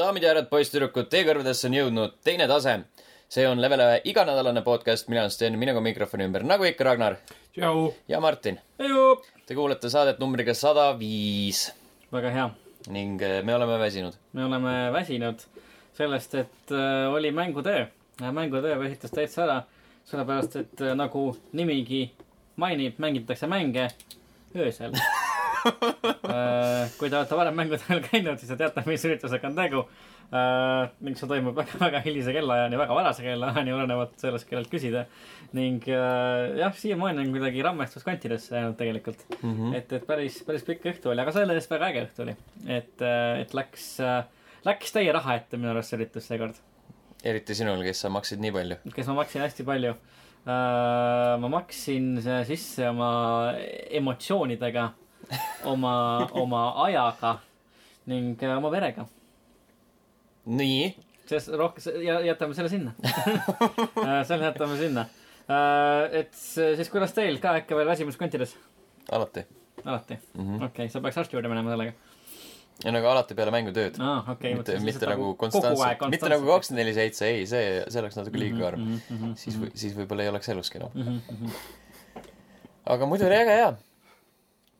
daamid ja härrad, poisssüdrukud, teie kõrvadesse on jõudnud teine tase. see on Level ühe iganädalane podcast, mina olen Sten, minuga mikrofoni ümber, nagu ikka, Ragnar ja Martin. Te kuulate saadet numbriga sada viis väga hea, ning eh, me oleme väsinud. me oleme väsinud sellest, et äh, oli mängutöö. mängutöö väsitas täitsa ära, sellepärast et äh, nagu nimigi mainib, mängitakse mänge öösel äh. kui te olete varem mängutööl käinud, siis te teate, mis üritusega on tegu äh,. ning see toimub väga-väga hilise kellaajani, väga varase kellaajani, olenevalt sellest, kellelt küsida. ning äh, jah, siiamaani on kuidagi rammestus kantidesse jäänud tegelikult Mm -hmm. et, et päris, päris pikk õhtu oli, aga selle eest väga äge õhtu oli. et, et läks, läks täie raha ette minu arust see üritus seekord. eriti sinul, kes sa maksid nii palju. kes ma maksin hästi palju. ma maksin sisse oma emotsioonidega, oma, oma ajaga ning äh, oma verega. nii, selles rohkem, ja jätame selle sinna. selle jätame sinna. et siis kuidas teil ka ikka veel väsimus kantides? alati alati? mm. -hmm. okei okay,, sa peaks arsti juurde minema sellega. ja nagu alati peale mängutööd. aa, okei. mitte, mitte nagu konstantselt, mitte nagu kakskümmend neli seitse, ei, see, see oleks natuke liiga karm. -hmm, siis, siis võib-olla ei oleks eluski enam. mm. -hmm. aga muidu oli äge ja.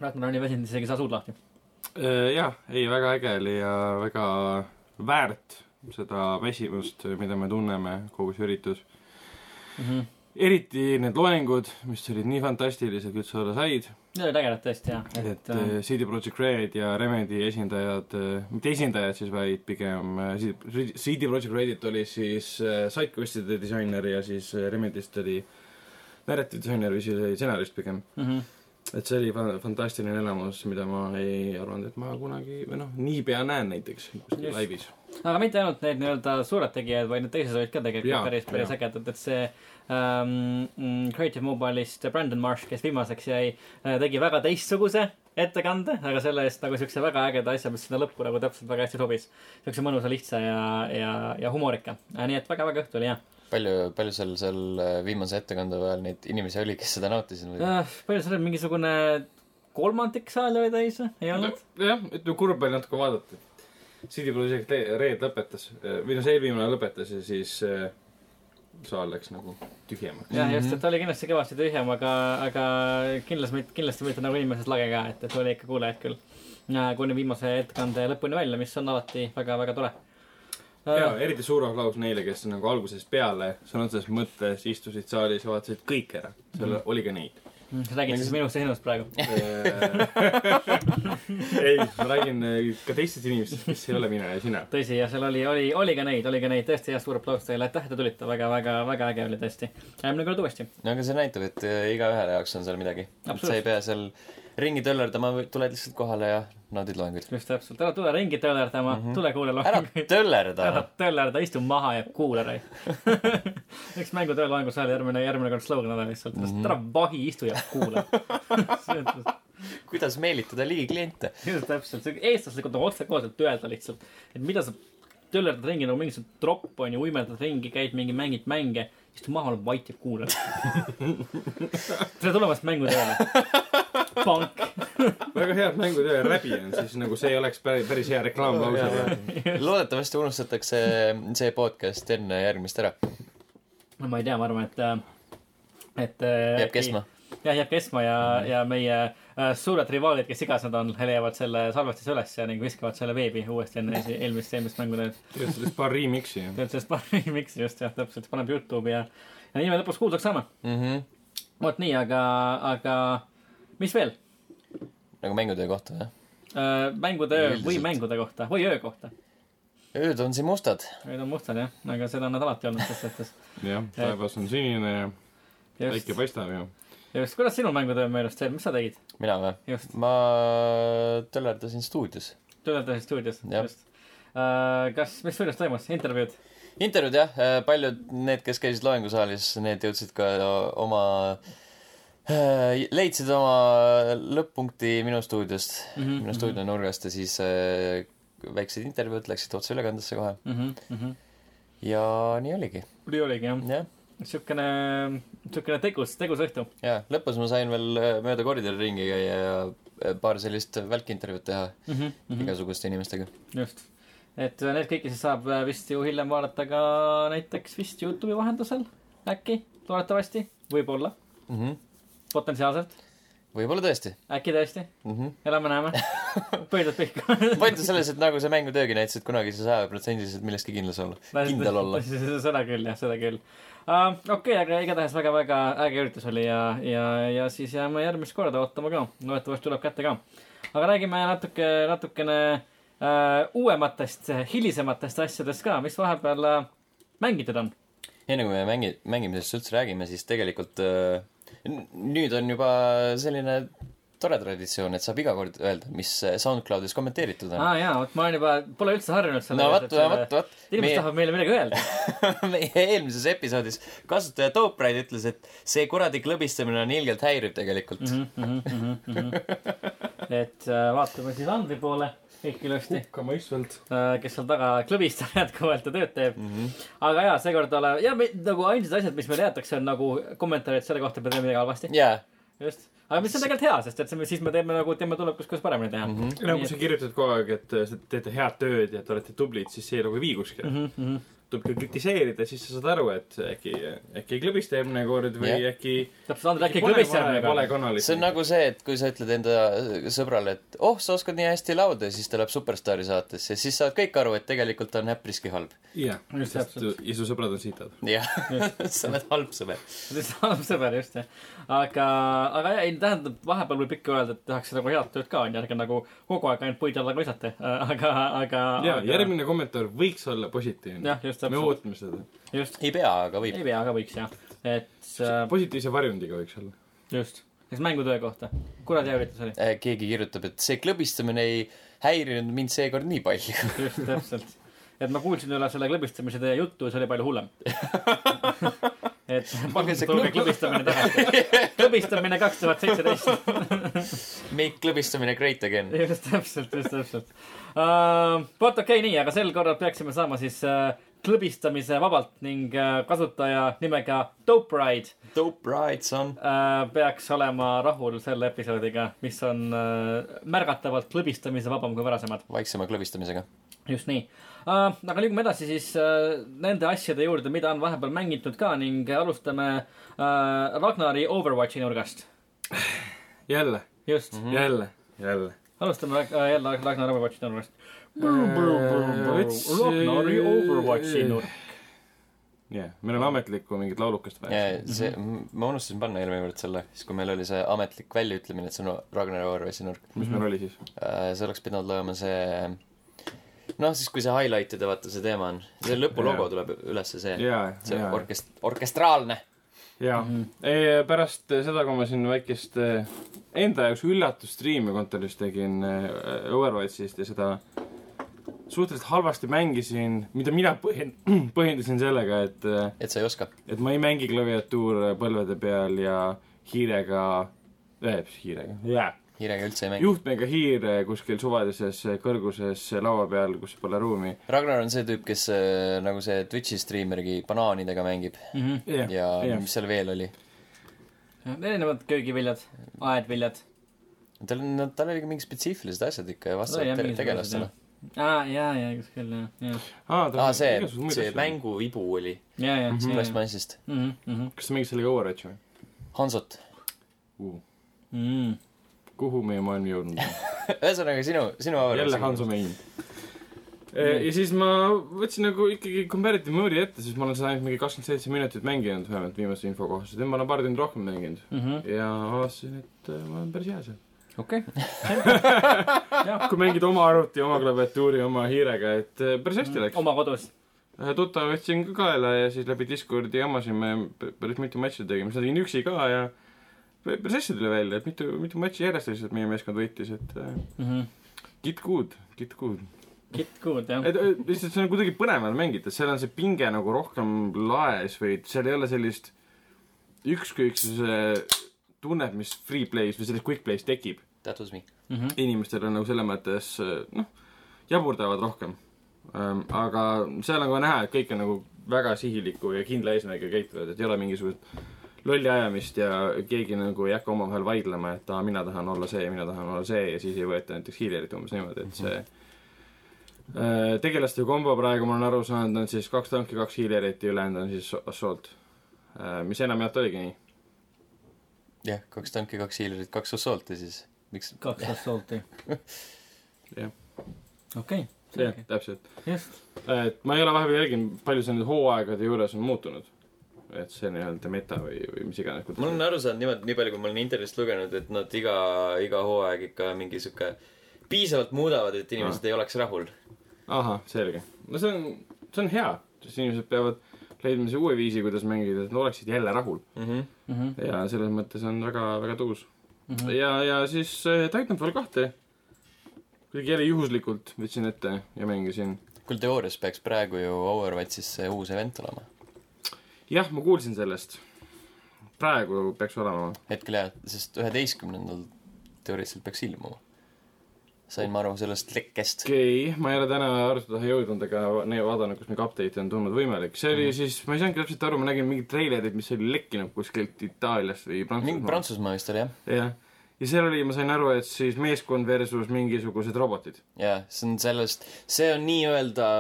Ragnar nii väsinud, isegi ei saa suud lahti. jah, ei, väga äge oli ja väga väärt seda väsimust, mida me tunneme, kogu see üritus. mm. -hmm. eriti need loengud, mis olid nii fantastilised, kui üldse olla said. Need olid ägedad tõesti jah, et et äh, CD Projekt Red ja Remedi esindajad, mitte esindajad siis, vaid pigem äh, CD CD Projekt Redilt oli siis äh, sidequest'ide disainer ja siis äh, Remedist oli narrative disainer või siis oli stsenarist pigem. mm -hmm. Et see oli fa- fantastiline elamus, mida ma ei arvanud, et ma kunagi või noh, niipea näen näiteks kuskil laivis. aga mitte ainult need nii-öelda suured tegijad, vaid need teised olid ka tegelikult Jaa, päris, päris ägedad, et see mm, Creative Mobile'ist Brandon Marsh, kes viimaseks jäi, tegi väga teistsuguse ettekande, aga selle eest nagu siukse väga ägeda asja, mis sinna lõppu nagu täpselt väga hästi sobis. siukse mõnusa, lihtsa ja, ja, ja humorika. nii et väga-väga õhtu oli hea. palju, palju seal, seal äh, viimase ettekande ajal neid inimesi oli, kes seda nautisid või? palju seal oli mingisugune kolmandik saali oli täis või? ei olnud? jah, ütleme kurb oli natuke vaadata. CD Projekt Red lõpetas või noh, see eelviimane lõpetas ja siis äh, saal läks nagu tühjemaks. jah, just, et ta oli kindlasti kõvasti tühjem, aga, aga kindlasti, kindlasti mitte nagu inimesed lage ka, et, et oli ikka kuulajaid küll. kuni viimase ettekande lõpuni välja, mis on alati väga-väga tore. Ja eriti suur aplaus neile, kes nagu algusest peale sõna otseses mõttes istusid saalis ja vaatasid kõik ära. seal Mhm. oli ka neid. räägid siis minust ja sinust praegu? ei, ma räägin äh, ka teistest inimestest, kes ei ole mina ja sina. tõsi, ja seal oli, oli, oli ka neid, oli ka neid, tõesti jah, suur aplaus teile, aitäh, et te tulite, väga-väga, väga äge oli tõesti. järgmine kord uuesti. no aga see näitab, et äh, igaühele jaoks on seal midagi. sa ei pea seal ringi töllerdama, tuled lihtsalt kohale ja naudid loenguid. just täpselt, ära tule ringi töllerdama mm, Mhm. -hmm. tule kuula ära loenguid. töllerda ära. töllerda, istu maha ja kuula neid. eks mängutöö loengusaali järgmine, järgmine kord slogan ole lihtsalt mm, Mhm. -hmm. ära vahi, istu ja kuula. kuidas meelitada ligi kliente? just täpselt, eestlaslikult nagu otsekoheselt öelda lihtsalt, et mida sa töllerdad ringi nagu mingisugune tropp on ju, uimeldad ringi, käid mingi, mängid mänge, istu maha, oled vait ja kuulad. tere tulemast mängutööle. pank. väga hea, et mängutöö ja räbi on, siis nagu see oleks päris, päris hea reklaamlause. loodetavasti unustatakse see podcast enne järgmist ära. no ma ei tea, ma arvan, et, et. jääb kestma. jah, jääb kestma ja, ja meie äh, suured rivaalid, kes iganes nad on, leiavad selle salvestise ülesse ning viskavad selle veebi uuesti enne eelmist, eelmist mängutööd. teed sellest paar remix'i ja. tead sellest paari miksi just jah, täpselt, paneb Youtube'i ja, ja nii me lõpuks kuulsaks saame. Mhm. vot nii, aga, aga mis veel? nagu mängutöö kohta, jah? mängutöö Üldiselt. või mängude kohta või öö kohta. ööd on siin mustad. Need on mustad jah, aga seda on nad alati olnud ses suhtes. jah, taevas on sinine ja päike paistab ja. just, kuidas sinu mängutöö meelest veel, mis sa tegid? mina või? just, ma töllerdasin stuudios. töötasid stuudios, just. kas, mis stuudios toimus, intervjuud? intervjuud jah, paljud need, kes käisid loengusaalis, need jõudsid ka oma, leidsid oma lõpp-punkti minu stuudiost mm, Mhm, -hmm, minu stuudio nurgast ja siis äh, väiksed intervjuud läksid otseülekandesse kohe Mhm, ja nii oligi, nii oligi jah, jah. siukene, siukene tegus, tegus õhtu. ja lõpus ma sain veel äh, mööda koridori ringi käia ja äh, paar sellist välkintervjuud teha mm. -hmm. igasuguste inimestega. just. et äh, need kõiki siis saab äh, vist ju hiljem vaadata ka näiteks vist Youtube'i vahendusel, äkki, loodetavasti, võib-olla, mm. -hmm. potentsiaalselt, võib-olla tõesti äkki tõesti, mm. -hmm. elame-näeme, pöidlad pihku. point on selles, et nagu see mängutöögi näitas, et kunagi ei saa sajaprotsendiliselt milleski kindlas olla, kindel olla. seda küll jah, seda küll uh,. okei okay,, aga igatahes väga-väga äge üritus oli ja, ja, ja siis jääme järgmist korda ootama ka, loodetavasti tuleb kätte ka. aga räägime natuke, natukene uh, uuematest, hilisematest asjadest ka, mis vahepeal uh, mängitud on. enne kui me mängi-, mängimisest üldse räägime, siis tegelikult n- nüüd on juba selline tore traditsioon, et saab iga kord öelda, mis SoundCloudis kommenteeritud on aa ah, jaa, vot ma olen juba, pole üldse harjunud selle no vot, vot, vot. inimesed meie, tahavad meile midagi öelda. meie eelmises episoodis kasutaja Toopride ütles, et see kuradi klõbistamine on ilgelt häiriv tegelikult mm. Mhm, -hmm. et äh, vaatame siis Andri poole kõik ilusti, hukkamõistvalt. kes seal taga klõbistab jätkuvalt ja tööd teeb. Mm -hmm. aga jaa, seekord ole, ja me, nagu ainsad asjad, mis meile jäetakse, on nagu kommentaarid selle kohta, et me teeme midagi halvasti. jaa, just. aga mis on tegelikult hea, sest et see, siis me teeme nagu, teeme tulevikus, kuidas paremini teha mm. no kui sa kirjutad kogu aeg, et äh, te teete head tööd ja te olete tublid, siis see nagu ei vii kuskile. -hmm. Tuleb ka kritiseerida, siis sa saad aru, et äkki, äkki ei klõbista järgmine kord või Jah. äkki täpselt, Andrei äkki vale, vale meiega. kanalit. see on nagu see, et kui sa ütled enda sõbrale, et oh, sa oskad nii hästi laulda ja siis ta läheb Superstaari saatesse, siis saavad kõik aru, et tegelikult on äpriski halb. jah, Just sest täpselt. ja su sõbrad on sitad. jah, sa oled halb sõber. lihtsalt halb sõber, just jah. aga, aga jah, ei tähendab, vahepeal võib ikka öelda, et tehakse nagu head tööd ka, onju, ärge nagu kogu aeg ainult puid alla visata. aga, aga. ja, järgmine kommentaar võiks olla positiivne. me ootame seda. just. ei pea, aga võib ei. pea, aga võiks jah, et äh, positiivse varjundiga võiks olla. just, siis mängutöö kohta, kuradi hea üritus oli, Äh, keegi kirjutab, et see klõbistamine ei häirinud mind seekord nii palju. just täpselt. Et ma kuulsin üle selle klõbistamise teie juttu ja see oli palju hullem. et klõb- klõbistamine tagasi. klõbistamine kaks tuhat seitseteist. Make klõbistamine great again. just täpselt, just täpselt uh,. vot okei okay,, nii, aga sel korral peaksime saama siis uh, klõbistamise vabalt ning uh, kasutaja nimega Dope Ride Dope ride son. uh, peaks olema rahul selle episoodiga, mis on uh, märgatavalt klõbistamise vabam kui varasemad. vaiksema klõbistamisega. just nii. Aga liigume edasi siis uh, nende asjade juurde, mida on vahepeal mängitud ka ning alustame uh, Ragnari Overwatchi nurgast. jälle, just mm, -hmm. jälle, jälle. alustame uh, jälle Ragnari Overwatchi nurgast. Ragnari Overwatchi nurk. jah, meil on ametlikku mingit laulukest vaja. see, ma unustasin panna eelmine kord selle, siis kui meil oli see ametlik väljaütlemine, et see on Ragnar Overwatchi nurk. mis meil oli siis? see oleks pidanud olema see noh, siis kui see highlight'ide vaata see teema on, see lõpulogo Jaa. tuleb ülesse, see, jaa, see jaa, orkest-, orkestraalne. jaa. pärast seda, kui ma siin väikest eh, enda jaoks üllatusstriimi kontoris tegin eh, Overwatchist ja seda suhteliselt halvasti mängisin, mida mina põhjen-, põhjendasin sellega, et eh, et sa ei oska. et ma ei mängi klaviatuur põlvede peal ja hiirega äh,, hiirega, jaa, hiirega üldse ei mängi. juhtmega hiir eh, kuskil suvalises eh, kõrguses laua peal, kus pole ruumi. Ragnar on see tüüp, kes nagu see Twitch'i striimergi banaanidega mängib Mhm. ja mis seal veel oli. erinevad köögiviljad, aedviljad. tal on, tal oli ka mingid spetsiifilised asjad ikka ja No vastavalt mingisugused, tegelastele. aa, jaa, jaa, kas küll, jah, jah. aa, see, see. mänguibu oli ja, ja, ja, plastmassist. ja. kas sa mängid sellega Overwatchi või Hansot. uh,? Mm. Kuhu meie maailm jõudnud on? ühesõnaga sinu, sinu jälle Hanso main. ja siis ma võtsin nagu ikkagi comparative mode'i ette, siis ma olen seda ainult mingi kakskümmend seitse minutit mänginud, vähemalt viimase info kohaselt, nüüd ma olen paar tundi rohkem mänginud Mhm. ja avastasin, et äh, ma olen päris hea seal. okei. kui mängid oma arvuti, oma klaviatuuri, oma hiirega, et äh, päris hästi läks. oma kodus. tuttava võtsin ka kaela ja siis läbi Discordi jamasime, päris mitu matši tegime, siis tegin üksi ka ja hästi tuli välja, et mitu, mitu matši järjest lihtsalt meie meeskond võitis, et äh, get good, get good. Kit good, jah. et lihtsalt see on kuidagi põnevam mängida, seal on see pinge nagu rohkem laes või seal ei ole sellist ükskõiksuse tunnet, mis free play's või selles quick play's tekib. That was me. inimestel on nagu selles mõttes äh, noh, jaburdavad rohkem. aga seal on ka näha, et kõik on nagu väga sihiliku ja kindla eesmärgiga käituvad, et ei ole mingisugust lolli ajamist ja keegi nagu ei hakka omavahel vaidlema, et aa, mina tahan olla see ja mina tahan olla see ja siis ei võeta näiteks hiilerit umbes niimoodi, et see tegelaste kombo praegu ma olen aru saanud, on siis kaks tanki, kaks hiilerit ja ülejäänud on siis assault. mis enamjaolt oligi nii. jah, kaks tanki, kaks hiilerit, kaks assaulti siis. miks? kaks assaulti. Jah. okei, jah selge,, täpselt. just. et ma ei ole vahepeal jälginud, palju see nüüd hooaegade juures on muutunud. Et see nii-öelda meta või, või mis iganes. ma olen aru saanud niimoodi, nii palju, kui ma olen intervjuust lugenud, et nad iga, iga hooaeg ikka mingi sihuke piisavalt muudavad, et inimesed ei oleks rahul. ahah, selge. no see on, see on hea, sest inimesed peavad leidma siis uue viisi, kuidas mängida, et nad oleksid jälle rahul. Mhm. Mhm. ja selles mõttes on väga, väga tuus. ja, ja siis äh, Titanfall kahte kuidagi jälle juhuslikult võtsin ette ja mängisin. kuule, teoorias peaks praegu ju Overwatchis see uus event olema. jah, ma kuulsin sellest. praegu peaks olema. hetkel jah, sest üheteistkümnendal teoreetiliselt peaks ilmuma. sain ma aru sellest lekkest. okei okay,, ma ei ole täna arutada jõudnud ne- vaadanud, kas mingi update on tulnud võimalik. see oli mm -hmm. siis, ma ei saanudki täpselt aru, ma nägin mingit treilerit, mis oli lekkinud kuskilt Itaaliast või mingi Prantsusmaalt. Prantsusmaa vist oli jah? jah, ja seal oli, ma sain aru, et siis meeskond versus mingisugused robotid. jaa, see on sellest, see on nii-öelda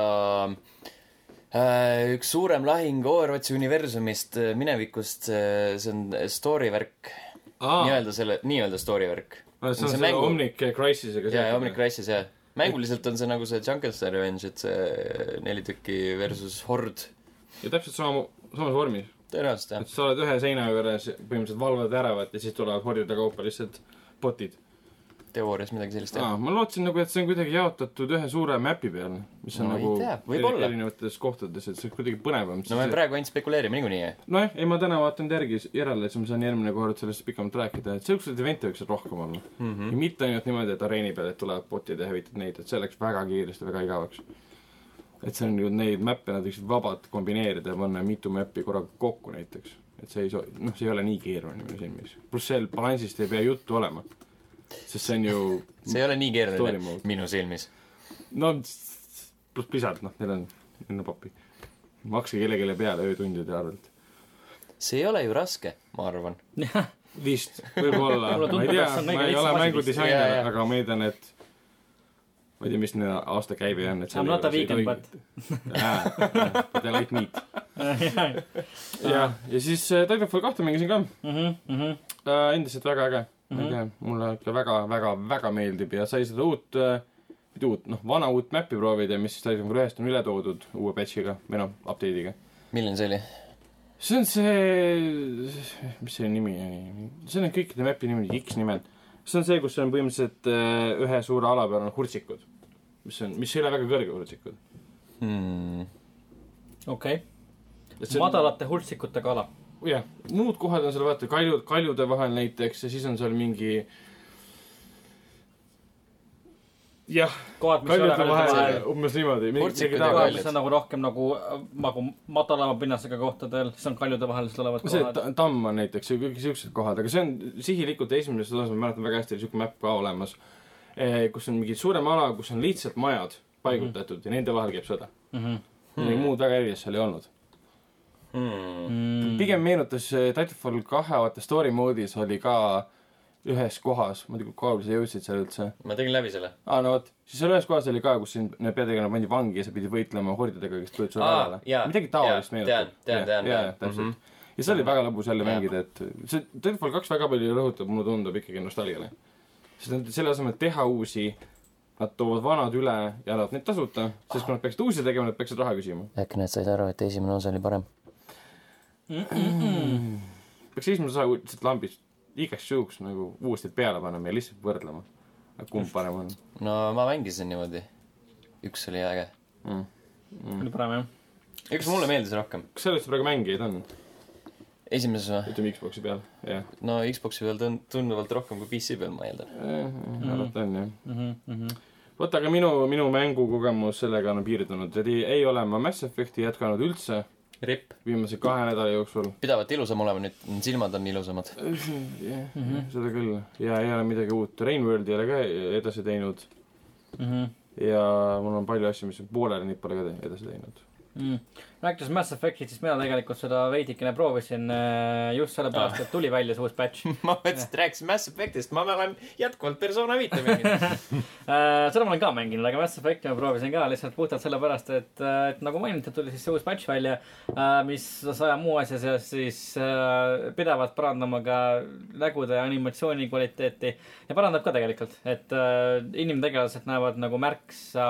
äh, üks suurem lahing Overwatchi universumist äh, minevikust, see on story värk. nii-öelda selle, nii-öelda story värk. see on see mängu- Omnic Crisisega jaa, ja Omnic. Crisis jah. mänguliselt on see nagu see Jungle Revenge, et see neli tükki versus hord. ja täpselt sama, samas vormis. tõenäoliselt jah et. sa oled ühe seina juures, põhimõtteliselt valvad väravat ja siis tulevad hordide kaupa lihtsalt botid. Teoorias midagi sellist aa, ma lootsin nagu, et see on kuidagi jaotatud ühe suure mäpi peal, mis on No nagu võib-olla. erinevates kohtades, et see on kuidagi põnevam. no me praegu ainult spekuleerime niikuinii jah. nojah, ei ma täna vaatan järgi, järele, siis ma saan järgmine kord sellest pikemalt rääkida, et siukseid event'e võiks rohkem olla mm. -hmm. ja mitte ainult niimoodi, et areeni peal, et tulevad botid ja hävitad neid, et see läks väga kiiresti, väga igavaks. et see on ju neid mäppe, nad võiksid vabalt kombineerida ja panna mitu mäppi korraga kokku näiteks. et see ei so-, noh, see ei ole nii keeruline minu silmis. pluss seal balansist ei pea juttu olema. Sest see on ju see ei ole nii keeruline minu silmis. no pluss pisad, noh, neil on, on papi. makske kellelegi peale öötundide arvelt. see ei ole ju raske, ma arvan. vist, võib-olla, ma ei tea ma ei ole mängudisainer aga ma eeldan, et ma ei tea, mis neil aastakäive on, et I m not a vegan, but. But I like meat. jah, ja siis äh, Titanfall kahte mängisin ka Mhm, äh,, endiselt väga äge. Ma ei tea, mulle ikka väga, väga, väga meeldib ja sai seda uut äh, mitte uut, noh, vana uut map'i proovida, mis siis Titanfall ühest on üle toodud uue patch'iga või noh, update'iga. milline see oli? see on see, mis selle nimi oli, see on kõikide map'i nimed, X nimed. see on see, kus on põhimõtteliselt äh, ühe suure ala peal on hurtsikud, mis on, mis ei ole väga kõrge hurtsikud. Hmm. okei, on, madalate hultsikutega ala. jah, muud kohad on seal vaata kaljud, kaljude vahel näiteks ja siis on seal mingi jah, kohad, mis ei ole kaljude umbes niimoodi. Mis on nagu rohkem nagu, nagu madalama pinnasega kohtadel, siis on kaljude vahel siis olevad see kohad. ta- tamm on näiteks ja kõik siuksed kohad, aga see on sihilikult esimeses osas, ma mäletan väga hästi, oli siuke map ka olemas, kus on mingi suurem ala, kus on lihtsalt majad paigutatud mm -hmm. ja nende vahel käib sõda. Mhm. midagi muud väga erilist seal ei olnud Hmm. mm.. pigem meenutas äh, Titanfall kahe vaata story mode'is oli ka ühes kohas, ma ei tea, kui kaugele sa jõudsid seal üldse. ma tegin läbi selle. aa, no vot, siis seal ühes kohas oli ka, kus sind, need peategelane pandi vangi ja sa pidid võitlema hordidega, kes tulid sulle kallale jaa, midagi taolist meenutab. tean, tean, tean, tean. täpselt Mhm. ja see oli väga lõbus jälle mängida, et see Titanfall kaks väga palju rõhutab, mulle tundub ikkagi nostalgiale. sest nad selle asemel, et teha uusi, nad toovad vanad üle ja annavad neid tasuta, sest kui nad peaksid uusi tegema, nad peaksid raha küsima. äkki nad said aru, et esimene osa oli parem? Peaks esimese osa lihtsalt lambist igaks juhuks nagu uuesti peale panema ja lihtsalt võrdlema. kumb parem on no ma mängisin niimoodi. üks oli äge. mm.? oli parem jah. üks mulle meeldis rohkem. kas sellest praegu mängijaid on, esimeses või? ütleme Xbox'i peal? jah. no Xbox'i peal tund-, tunduvalt rohkem kui PC peal, ma eeldan. arvata on jah. Mhm, vot, aga minu, minu mängukogemus sellega on piirdunud, et ei, ei ole ma Mass Effect'i jätkanud üldse ripp. viimase kahe nädala jooksul. pidavat ilusam olema nüüd, silmad on ilusamad. jah, seda küll. ja ei ole midagi uut, Rainworldi ei ole ka edasi teinud Mhm. ja mul on palju asju, mis on pooleli, neid pole ka edasi teinud. mm.. rääkides Mass Effectist, siis mina tegelikult seda veidikene proovisin äh, just sellepärast, et tuli välja see uus patch. ma mõtlesin, et rääkisin Mass Effectist, ma olen jätkuvalt persona viite mänginud. Äh, seda ma olen ka mänginud, aga Mass Effecti ma proovisin ka lihtsalt puhtalt sellepärast, et, et nagu mainitud, tuli siis see uus patch välja, mis saja muu asja seas siis äh, pidevalt parandama ka nägude ja animatsiooni kvaliteeti ja parandab ka tegelikult, et äh, inimtegelased näevad nagu märksa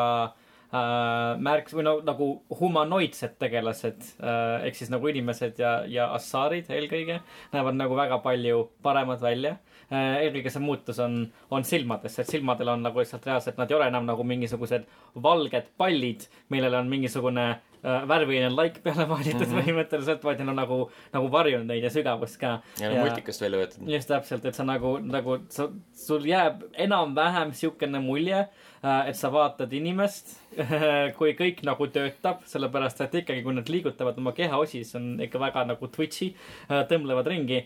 äh, märks või no nagu humanoidsed tegelased äh, ehk siis nagu inimesed ja, ja assaarid eelkõige näevad nagu väga palju paremad välja äh,. eelkõige see muutus on, on silmades, et silmadel on nagu lihtsalt reaalselt, nad ei ole enam nagu mingisugused valged pallid, millele on mingisugune äh, värviline laik peale maalitud mm -hmm. põhimõtteliselt, vaid neil on nagu, nagu varjunud neid ja sügavust ka. ja no multikast välja võetud. just täpselt, et sa nagu, nagu sa, sul jääb enam-vähem siukene mulje, et sa vaatad inimest, kui kõik nagu töötab, sellepärast et ikkagi, kui nad liigutavad oma kehaosi, siis on ikka väga nagu twitch'i, tõmblevad ringi.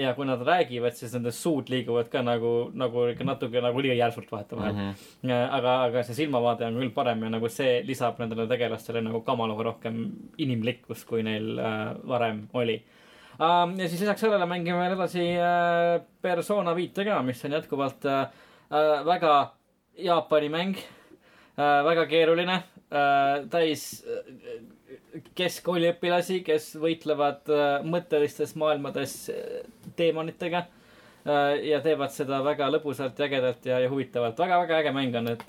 ja kui nad räägivad, siis nende suud liiguvad ka nagu, nagu ikka natuke nagu liiga järsult vahetevahel mm. -hmm. aga, aga see silmavaade on küll parem ja nagu see lisab nendele tegelastele nagu kamaluga rohkem inimlikkust, kui neil äh, varem oli um,. ja siis lisaks sellele mängime veel edasi äh, Persona viite ka, mis on jätkuvalt äh, äh, väga Jaapani mäng äh,, väga keeruline äh,, täis äh, keskkooliõpilasi, kes võitlevad äh, mõttelistes maailmades äh, teemonitega äh, ja teevad seda väga lõbusalt ja ägedalt ja, ja huvitavalt. väga-väga äge mäng on, et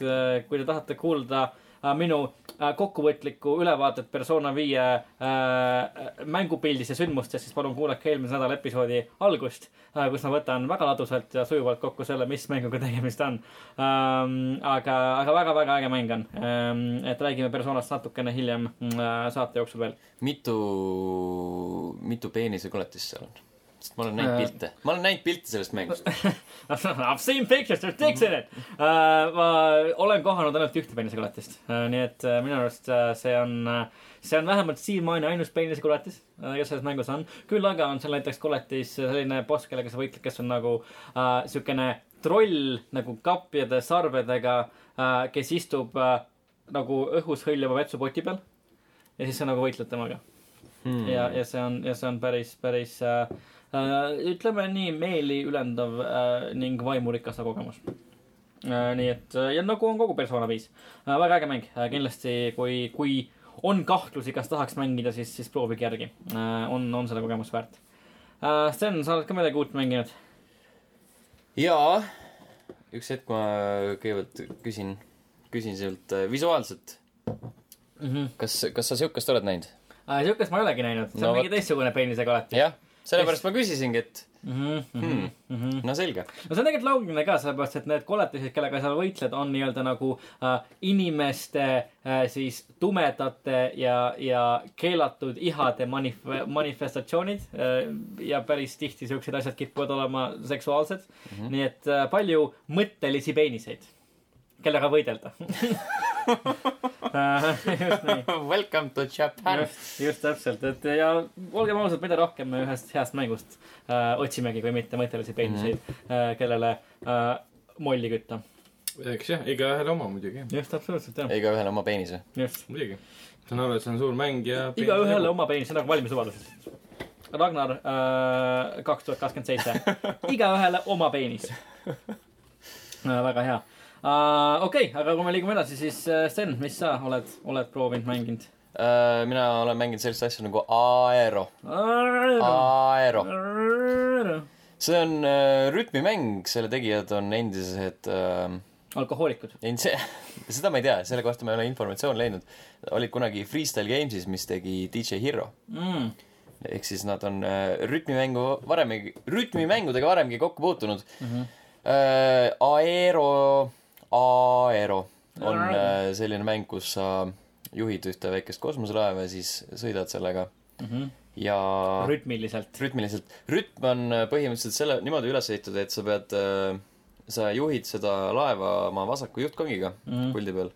kui te tahate kuulda äh, minu äh, kokkuvõtlikku ülevaadet persona viie äh, mängupildis ja sündmustest, siis palun kuulake eelmise nädala episoodi algust äh,, kus ma võtan väga ladusalt ja sujuvalt kokku selle, mis mänguga tegemist on ähm,. aga, aga väga-väga äge mäng on ähm,. et räägime personast natukene hiljem äh, saate jooksul veel. mitu, mitu peenisekoletist seal on? Ma olen näinud Äh. pilte, ma olen näinud pilte sellest mängust. I've seen pictures, there's dicks in it uh,. ma olen kohanud ainult ühte peenisekoletist uh,, nii et uh, minu arust uh, see on uh,, see on vähemalt siiamaani ainus peenisekoletis uh,, kes selles mängus on. küll aga on seal näiteks koletis selline boss, kellega sa võitled, kes on nagu uh, siukene troll nagu kapjade sarvedega uh,, kes istub uh, nagu õhus hõljuva vetsupoti peal. ja siis sa nagu võitled temaga Hmm. ja, ja see on, ja see on päris, päris äh, äh, ütleme nii meeliülendav äh, ning vaimurikas kogemus äh,. nii et äh, ja nagu on kogu Persona viis äh,, väga äge mäng äh,, kindlasti kui, kui on kahtlusi, kas tahaks mängida, siis, siis proovige järgi äh,. on, on seda kogemust väärt äh,. Sten, sa oled ka midagi uut mänginud? jaa, üks hetk ma kõigepealt küsin, küsin sinult äh, visuaalselt, mm -hmm. kas, kas sa siukest oled näinud? äh,. siukest ma ei olegi näinud, see on No mingi teistsugune peenisega alati jah, sellepärast ma küsisingi, et mm. -hmm, mm -hmm. no selge. no see on tegelikult loogiline ka, sellepärast et need koletised, kellega sa võitled, on nii-öelda nagu äh, inimeste äh, siis tumedate ja, ja keelatud ihade manif-, manifestatsioonid äh, ja päris tihti siuksed asjad kipuvad olema seksuaalsed mm. -hmm. nii et äh, palju mõttelisi peeniseid, kellega võidelda Äh, just nii Welcome to Japan. just, just täpselt, et ja olgem ausad, mida rohkem me ühest heast mängust äh, otsimegi, kui mitte mõttelisi peeniseid mm, -hmm. äh, kellele äh, molli kütta. eks jah, igaühele oma muidugi, just, absoluutselt jah, igaühel oma peenise. just. muidugi. saan aru, et see on suur mäng ja igaühele oma peenis, see on nagu valimislubadused. Ragnar äh, kaks tuhat kakskümmend seitse, igaühele oma peenis äh,. väga hea uh,. okei okay,, aga kui me liigume edasi, siis äh, Sten, mis sa oled, oled proovinud, mänginud? Äh, mina olen mänginud sellist asja nagu Aero, Aero. see on äh, rütmimäng, selle tegijad on endised äh, alkohoolikud. ei, see, seda ma ei tea, selle kohta ma ei ole informatsiooni leidnud. olid kunagi Freestyle Games'is, mis tegi DJ Hero. Mm. ehk siis nad on rütmimängu varemgi, rütmimängudega varemgi kokku puutunud Mm -hmm. Aero, Aero on äh, selline mäng, kus sa juhid ühte väikest kosmoselaeva ja siis sõidad sellega Mm -hmm. ja rütmiliselt. rütmiliselt. rütm on äh, põhimõtteliselt selle, niimoodi üles ehitatud, et sa pead äh,, sa juhid seda laeva oma vasaku juhtkongiga mm. -hmm. puldi peal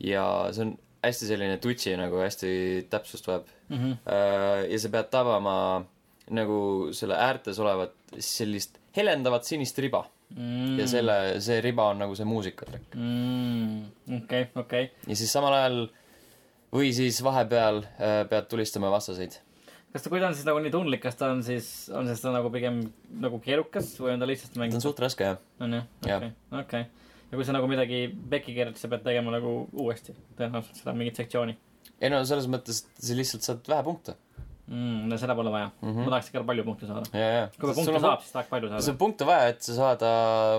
ja see on hästi selline tutsi nagu hästi täpsust vajab Mm -hmm. Ja sa pead tabama nagu selle äärtes olevat sellist helendavat sinist riba mm. ja selle, see riba on nagu see muusikatrikk. Mm, okei, okei. ja siis samal ajal või siis vahepeal äh, pead tulistama vastaseid. kas ta, kui ta on siis nagu nii tundlik, kas ta on siis, on siis ta nagu pigem nagu keerukas või on ta lihtsalt ta on suht raske jah. on jah, okei, okei. ja kui sa nagu midagi pekki keerad, sa pead tegema nagu uuesti, tõenäoliselt seda mingit sektsiooni ei no selles mõttes, et sa lihtsalt saad vähe punkte. mm,. no seda pole vaja mm. Mhm. -hmm. ma tahaks ikka palju punkte saada. ja, ja. kui punkte saab, siis tahaks palju sul saada on. punkte vaja, et sa saada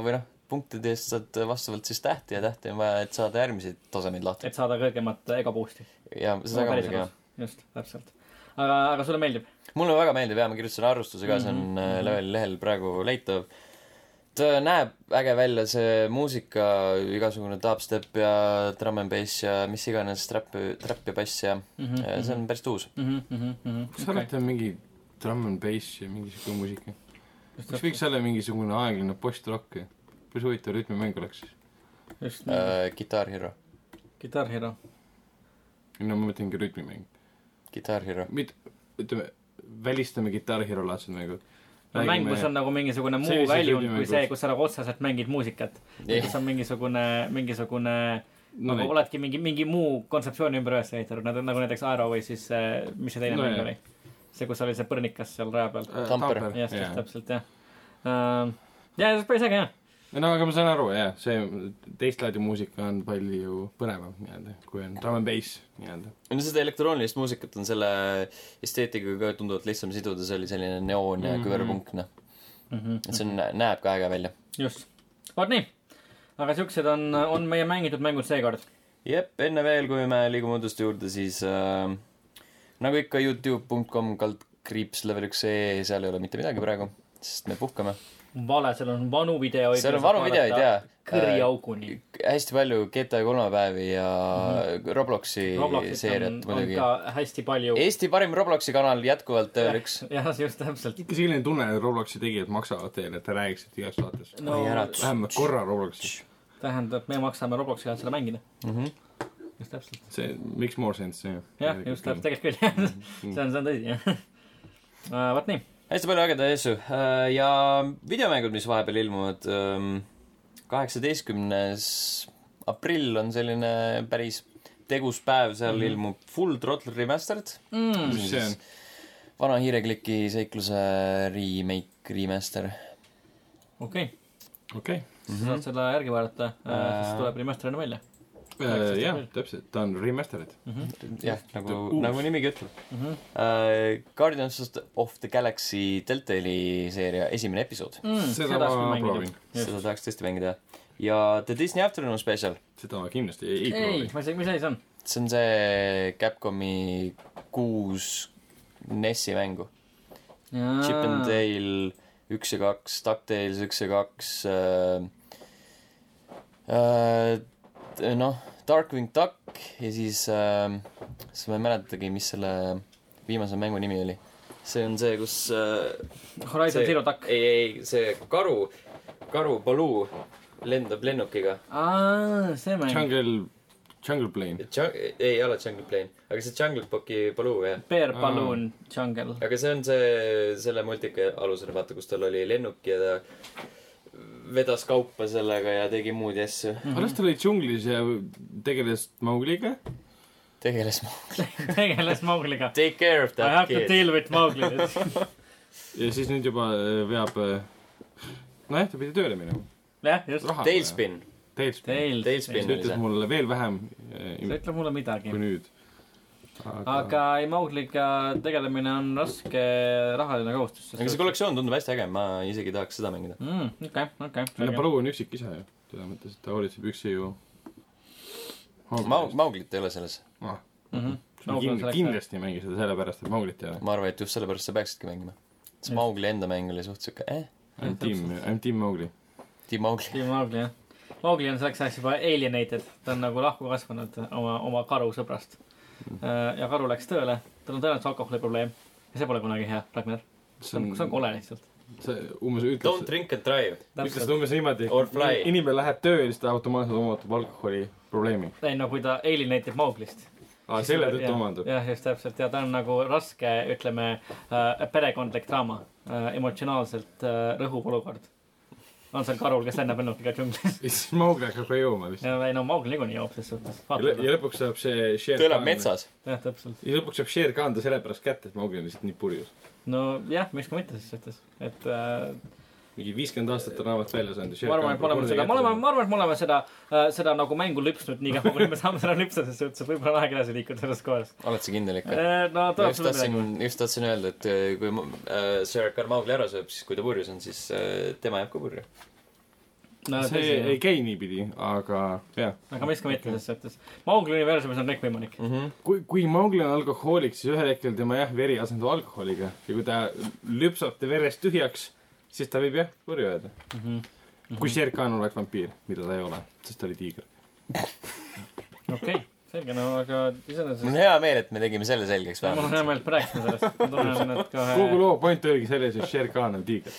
või noh, punktide eest saad vastavalt siis tähti ja tähti on vaja, et saada järgmisi tasemeid lahti. et saada kõrgemat ego boost'i. ja seda ka muidugi jah. just, täpselt. aga, aga sulle meeldib? mulle väga meeldib ja ma kirjutasin arvustuse ka, see on mm -hmm. leveli lehel praegu leitav. Ta näeb äge välja, see muusika, igasugune dubstep ja drum and bass ja mis iganes trap, trap ja bass ja mm Mhm, -hmm. see on päris tuus. kas alati on mingi drum and bass ja mingi siuke muusika? kas võiks olla mingisugune aeglane post-rock? päris huvitav rütmimäng oleks siis. just, Äh, Guitar Hero, Guitar Hero. no ma mõtlengi rütmimäng. Guitar Hero. mit-, ütleme, välistame Guitar Hero laadsed mängud. No mäng, kus on nagu mingisugune muu väljund kui see, kus sa nagu otseselt mängid muusikat. Jah. kus on mingisugune, mingisugune no nagu oledki mingi, mingi muu kontseptsiooni ümber üles ehitanud, nagu, nagu näiteks Aero või siis äh, mis see teine No mäng oli? see, kus oli see põrnikas seal raja peal. Tamper. jah, just täpselt jah uh,. ja, see on päris äge jah. No aga ma saan aru jah, see teist laadi muusika on palju põnevam nii-öelda, kui on drum and bass nii-öelda. no seda elektroonilist muusikat on selle esteetikaga ka tunduvalt lihtsam siduda, see oli selline neoon ja Mhm. küberpunk, noh. Mhm. et see on, näeb ka äge välja. just, vot nii. aga siuksed on, on meie mängitud mängud seekord. jep, enne veel, kui me liigume uuduste juurde, siis äh, nagu ikka Youtube.com kaldkriips level üks ee, seal ei ole mitte midagi praegu, sest me puhkame. vale, seal on vanu videoid. seal on vanu videoid jaa. kõriauguni. hästi palju GTA kolmapäevi ja mm -hmm. Robloksi Robloxit on, seeriat on muidugi. ka hästi palju. Eesti parim Robloksi kanal jätkuvalt level üks. jah, just täpselt. ikka selline tunne, et Robloksi tegijad maksavad teile, et te räägiksite igas saates. no vähemalt korra Robloksi. tähendab, me maksame Robloxi ajal seda mängida. Mhm. just täpselt. see makes more sense, jah. jah, just täpselt, tegelikult küll, jah. see on, see on tõsi, jah. vot nii. Hästi palju ägedaid asju Äh, ja videomängud, mis vahepeal ilmuvad. kaheksateistkümnes aprill on selline päris tegus päev, seal mm -hmm. ilmub Full Throttle Remastered. Mm. mis see on? vana hiirekliki seikluse remake, remaster. okei, okei. sa saad selle järgi vaadata, siis Äh. tuleb remaster'ina välja. jah, täpselt, ta on remastered. jah, nagu nagu nimigi ütleb Mhm. uh,. Guardians of the Galaxy Telltale'i seeria esimene episood. Mm, seda ma proovin. seda tahaks tõesti mängida. ja The Disney Afternoon Special, seda ma kindlasti ei, ei ei proovi., ma ei tea, mis asi see on? see on see Capcomi kuus NES-i mängu. Chip and Dale üks ja kaks, DuckTales üks ja kaks äh,. Äh, noh, Darkwing Duck ja siis äh,, siis ma ei mäletagi, mis selle viimase mängu nimi oli. see on see, kus äh, Horizon see- Zero Duck. ei, ei, see karu, karu Baloo lendab lennukiga. aa, see mäng. Jungle, Jungle Plane. ei, ei ole Jungle Plane, aga see Jungle Booki Baloo jah. Bear Balloon Jungle. aga see on see, selle multika alusel, vaata, kus tal oli lennuk ja ta vedas kaupa sellega ja tegi muud asju. alles ta oli džunglis ja tegeles Maugliga. tegeles ma. tegeles Maugliga. Take care of I that have to kid. deal with Maugli. ja siis nüüd juba äh, veab, nojah, ta pidi tööle minema. jah, just. Tailspin. Tailspin. Tail. Tailspin. see ütles mulle veel vähem see äh, ütleb mulle midagi kui. nüüd. Aga ei, Maugliga tegelemine on raske rahaline kohustus. aga see kollektsioon tundub hästi äge, ma isegi tahaks seda mängida. mm,. okei, okei. no Palu on üksikisa ju, selles mõttes, et ta hoolitseb üksi ju. Mau-, Mauglit ei ole selles. ah,. Mhm. Kind, kindlasti ei mängi seda sellepärast, et Mauglit ei ole. ma arvan, et just sellepärast sa peaksidki mängima. sest Maugli enda mäng oli suht siuke, eh, I m Team, I m Team Maugli. Team Maugli. Team Maugli, jah. Maugli on selleks ajaks juba alienated, ta on nagu lahku kasvanud oma, oma karu sõbrast. Ja karu läks tööle, tal on tõenäoliselt alkoholiprobleem ja see pole kunagi hea, Ragnar. see on, see on kole lihtsalt. see umbes Don't ütles, drink and drive. ütles umbes niimoodi inimene läheb tööle, siis ta automaatselt omandab alkoholiprobleemi. ei no kui ta alienated Mauglist. aa, selle tõttu omandab. jah, just täpselt ja ta on nagu raske, ütleme äh,, perekondlik draama äh,, emotsionaalselt äh, rõhuv olukord. On seal karul, kes lennab lennukiga džunglis. ja siis Mowgli hakkab ka jooma vist. ja ei no Mowgli niikuinii joob ses suhtes. ja lõ- ja lõpuks saab see Shere ta elab metsas. jah, täpselt. ja lõpuks saab Shere Khan ta sellepärast kätte, et Mowgli on lihtsalt nii purjus. nojah, miks ka mitte ses suhtes, et äh, mingi viiskümmend aastat on raamat välja saanud ja ma arvan, et me oleme seda, me oleme, ma arvan, et me oleme seda, seda nagu mängu lüpsnud nii kaua, kuni me saame seda lüpsta, ses suhtes, et võib-olla on aeg edasi liikuda sellest kohast. oled sa kindel ikka? no ma tuleb sulle midagi. just tahtsin öelda, et äh, kui äh, Sir Carl Mowgli ära sööb, siis kui ta purjus on, siis äh, tema jääb ka purju. no see tõsi, ei käi niipidi, aga jah. aga miks ka mitte ses suhtes. Mowgli universumis on kõik võimalik. kui, kui Mowgli on alkohoolik, siis ühel hetkel tema jah, veri asendub alkoholiga ja kui ta lüpsab ta verest tühjaks, siis ta võib jah, purju jääda. kui Shere Khan oleks vampiir, mida ta ei ole, sest ta oli tiiger. okei, selge, no aga mul iseenesest on hea meel, et me tegime selle selgeks mul on hea vähemalt. meel, et me rääkisime sellest. ma tunnen, et kogu kohe, loo point oligi selles, et Shere Khan on tiiger.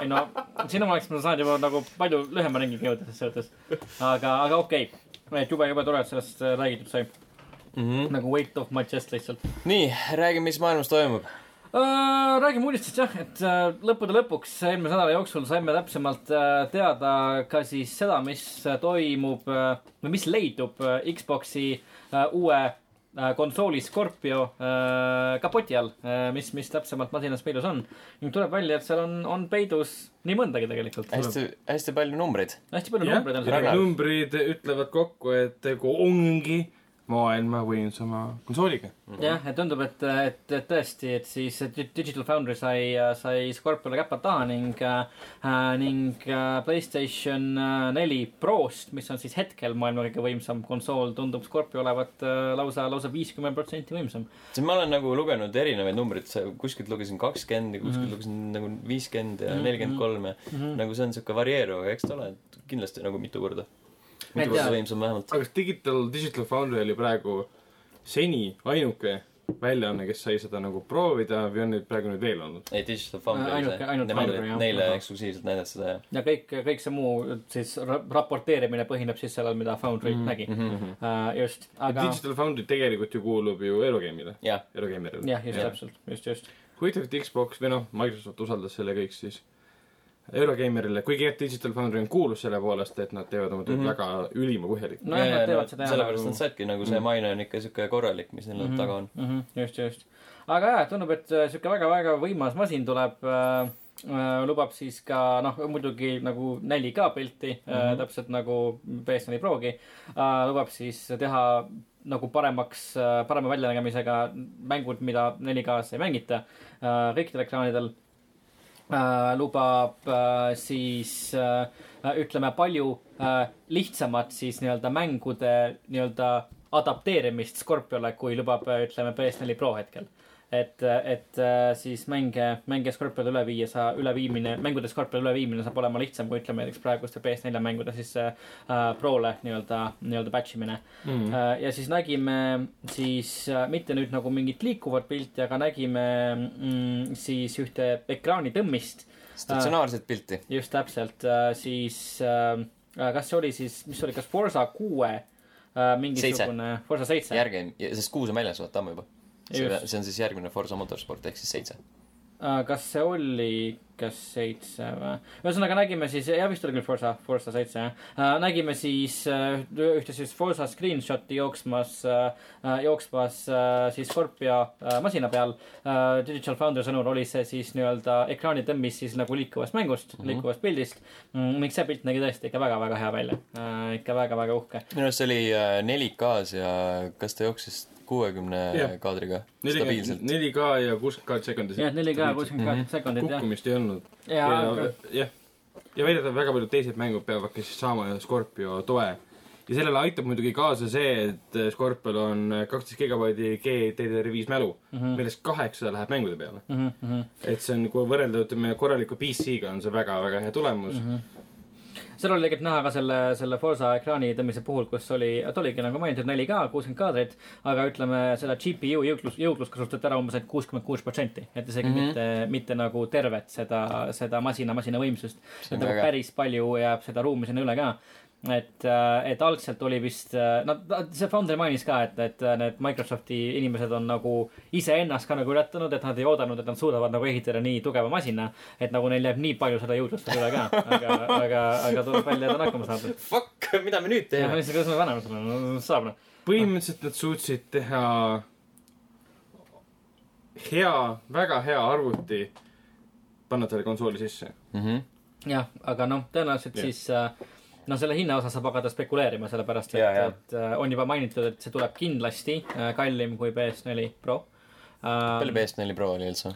ei no, sinu oleks ma saanud juba nagu palju lühema ringiga jõuda ses suhtes. aga, aga okei okay., et jube, jube tore, et sellest äh, räägitud sai. Mhm. nagu weight of my chest lihtsalt. nii, räägi, mis maailmas toimub. Uh, räägime uudistest jah, et uh, lõppude lõpuks eelmise nädala jooksul saime täpsemalt uh, teada ka siis seda, mis toimub või mis leidub Xbox'i uue konsooli Scorpio kapoti all mis, mis täpsemalt masinas peidus on. ning tuleb välja, et seal on, on peidus nii mõndagi tegelikult. hästi, hästi palju numbreid. hästi palju jah, numbreid on seal. numbrid ütlevad kokku, et tegu ongi maailma võimsama konsooliga. jah, et tundub, et, et, et tõesti, et siis Di- Digital Foundry sai, sai Scorpiole käpad taha ning äh,, ning äh, Playstation äh, neli Prost, mis on siis hetkel maailma kõige võimsam konsool, tundub Scorpio olevat äh, lausa, lausa viiskümmend protsenti võimsam. sest ma olen nagu lugenud erinevaid numbreid, kuskilt lugesin kakskümmend ja kuskilt Mhm. lugesin nagu viiskümmend ja Mhm, nelikümmend kolm ja Mhm. nagu see on siuke varieeruv, aga eks ta ole kindlasti nagu mitu korda. Mitu korda võimsam vähemalt. aga kas Digital, Digital Foundry oli praegu seni ainuke väljaanne, kes sai seda nagu proovida või on neid praegu nüüd veel olnud? ei, Digital Foundry oli ainuke- see. ainult Nemad Foundry, jah. neile eksklusiivselt näidati seda jah. ja kõik, kõik see muu siis ra- raporteerimine põhineb siis sellel, mida Foundry Mhm. nägi Mhm. uh,. just, aga Digital Foundry tegelikult ju kuulub ju Eurogame'ile, jah, Eurogamerile. jah, just Jah. täpselt, just, just. huvitav, et Xbox või noh, Microsoft usaldas selle kõik siis Eurogamerile, kuigi jah, Digital Foundry on kuulus selle poolest, et nad teevad oma tööd mm. -hmm. väga ülima põhjalikult. nojah, nad teevad seda jah sellepärast nagu- nad saidki nagu see Mhm. maine on ikka siuke korralik, mis neil Mhm, taga on. mhm, just, just. aga jaa, tundub, et äh, sihuke väga-väga võimas masin tuleb äh,. Äh, lubab siis ka noh, muidugi nagu 4K pilti mm, -hmm. äh, Mhm. täpselt nagu PS4 Progi äh,. lubab siis teha nagu paremaks äh,, parema väljanägemisega mängud, mida 4K-s ei mängita äh, kõikidel ekraanidel äh,. Lubab äh, siis äh, ütleme palju äh, lihtsamat siis nii-öelda mängude nii-öelda adapteerimist Scorpiole, kui lubab, ütleme PS4 Pro hetkel. et, et äh, siis mänge, mänge Scorpiole üle viia, sa, üleviimine, mängude Scorpiole üleviimine saab olema lihtsam kui ütleme näiteks praeguste PS4 mängude siis äh, Prole nii-öelda, nii-öelda batch imine Mm. mm.. ja siis nägime siis äh, mitte nüüd nagu mingit liikuvat pilti, aga nägime mm, siis ühte ekraani tõmmist statsionaarset pilti. just täpselt, siis äh, kas see oli siis, mis oli, kas Forsa kuue äh, mingisugune, Forsa seitse, järgi, sest kuus on väljas, vaata ammu juba. See on siis järgmine Forsa Motorsport ehk siis seitse. Kas see oli, kas seitse või? ühesõnaga nägime siis, jah vist oli küll Forsa, Forsa seitse jah nägime siis äh, ühte siis Forsa screenshot'i jooksmas äh,, jooksmas äh, siis Scorpio masina peal. Digital Foundry sõnul oli see siis nii-öelda ekraanitõmmis siis nagu liikuvast mängust mm. -hmm. liikuvast pildist mm,. ning see pilt nägi tõesti ikka väga-väga hea välja ikka väga-väga uhke. minu arust see oli äh, 4K-s ja kas ta jooksis kuuekümne kaadriga stabiilselt? 4K ja kuuskümmend kahe sekundis. jah, 4K kuuskümmend kaheksa Mhm. sekundit jah. kukkumist ei olnud. ja ja, jah, ja väidetavalt väga paljud teised mängud peavad ka siis saama Scorpio toe. ja sellele aitab muidugi kaasa see, et Scorpiol on kaksteist gigabaidi GDDR5 mälu mm. -hmm. millest kaheksa läheb mängude peale. mm. -hmm. et see on, kui võrrelda, ütleme korraliku PC-ga on see väga-väga hea tulemus mm. Mhm. Seal oli tegelikult näha ka selle, selle Forsa ekraani tõmmise puhul, kus oli, ta oligi nagu mainitud 4K, kuuskümmend kaadrit, aga ütleme, selle GPU jõuklus, jõuklus kasutati ära umbes ainult kuuskümmend kuus protsenti, et isegi mm. -hmm. mitte, mitte nagu tervet seda, seda masina, masina võimsust. Et nagu päris palju jääb seda ruumi sinna üle ka. et, et algselt oli vist, no ta- see founder mainis ka, et, et need Microsofti inimesed on nagu iseennast ka nagu ületanud, et nad ei oodanud, et nad suudavad nagu ehitada nii tugeva masina. et nagu neil jääb nii palju seda jõudlust veel üle ka, aga, aga, aga tuleb välja, et on hakkama saadud. Fuck, mida me nüüd teeme? kuidas me paneme selle, no saab noh. põhimõtteliselt nad suutsid teha hea, väga hea arvuti, panna talle konsooli sisse. Mhm. jah, aga noh, tõenäoliselt yeah. siis äh, noh, selle hinna osas saab hakata spekuleerima, sellepärast et Jaa, jaa. et äh, on juba mainitud, et see tuleb kindlasti äh, kallim kui PS4 Pro palju äh,. PS4 Pro oli üldse?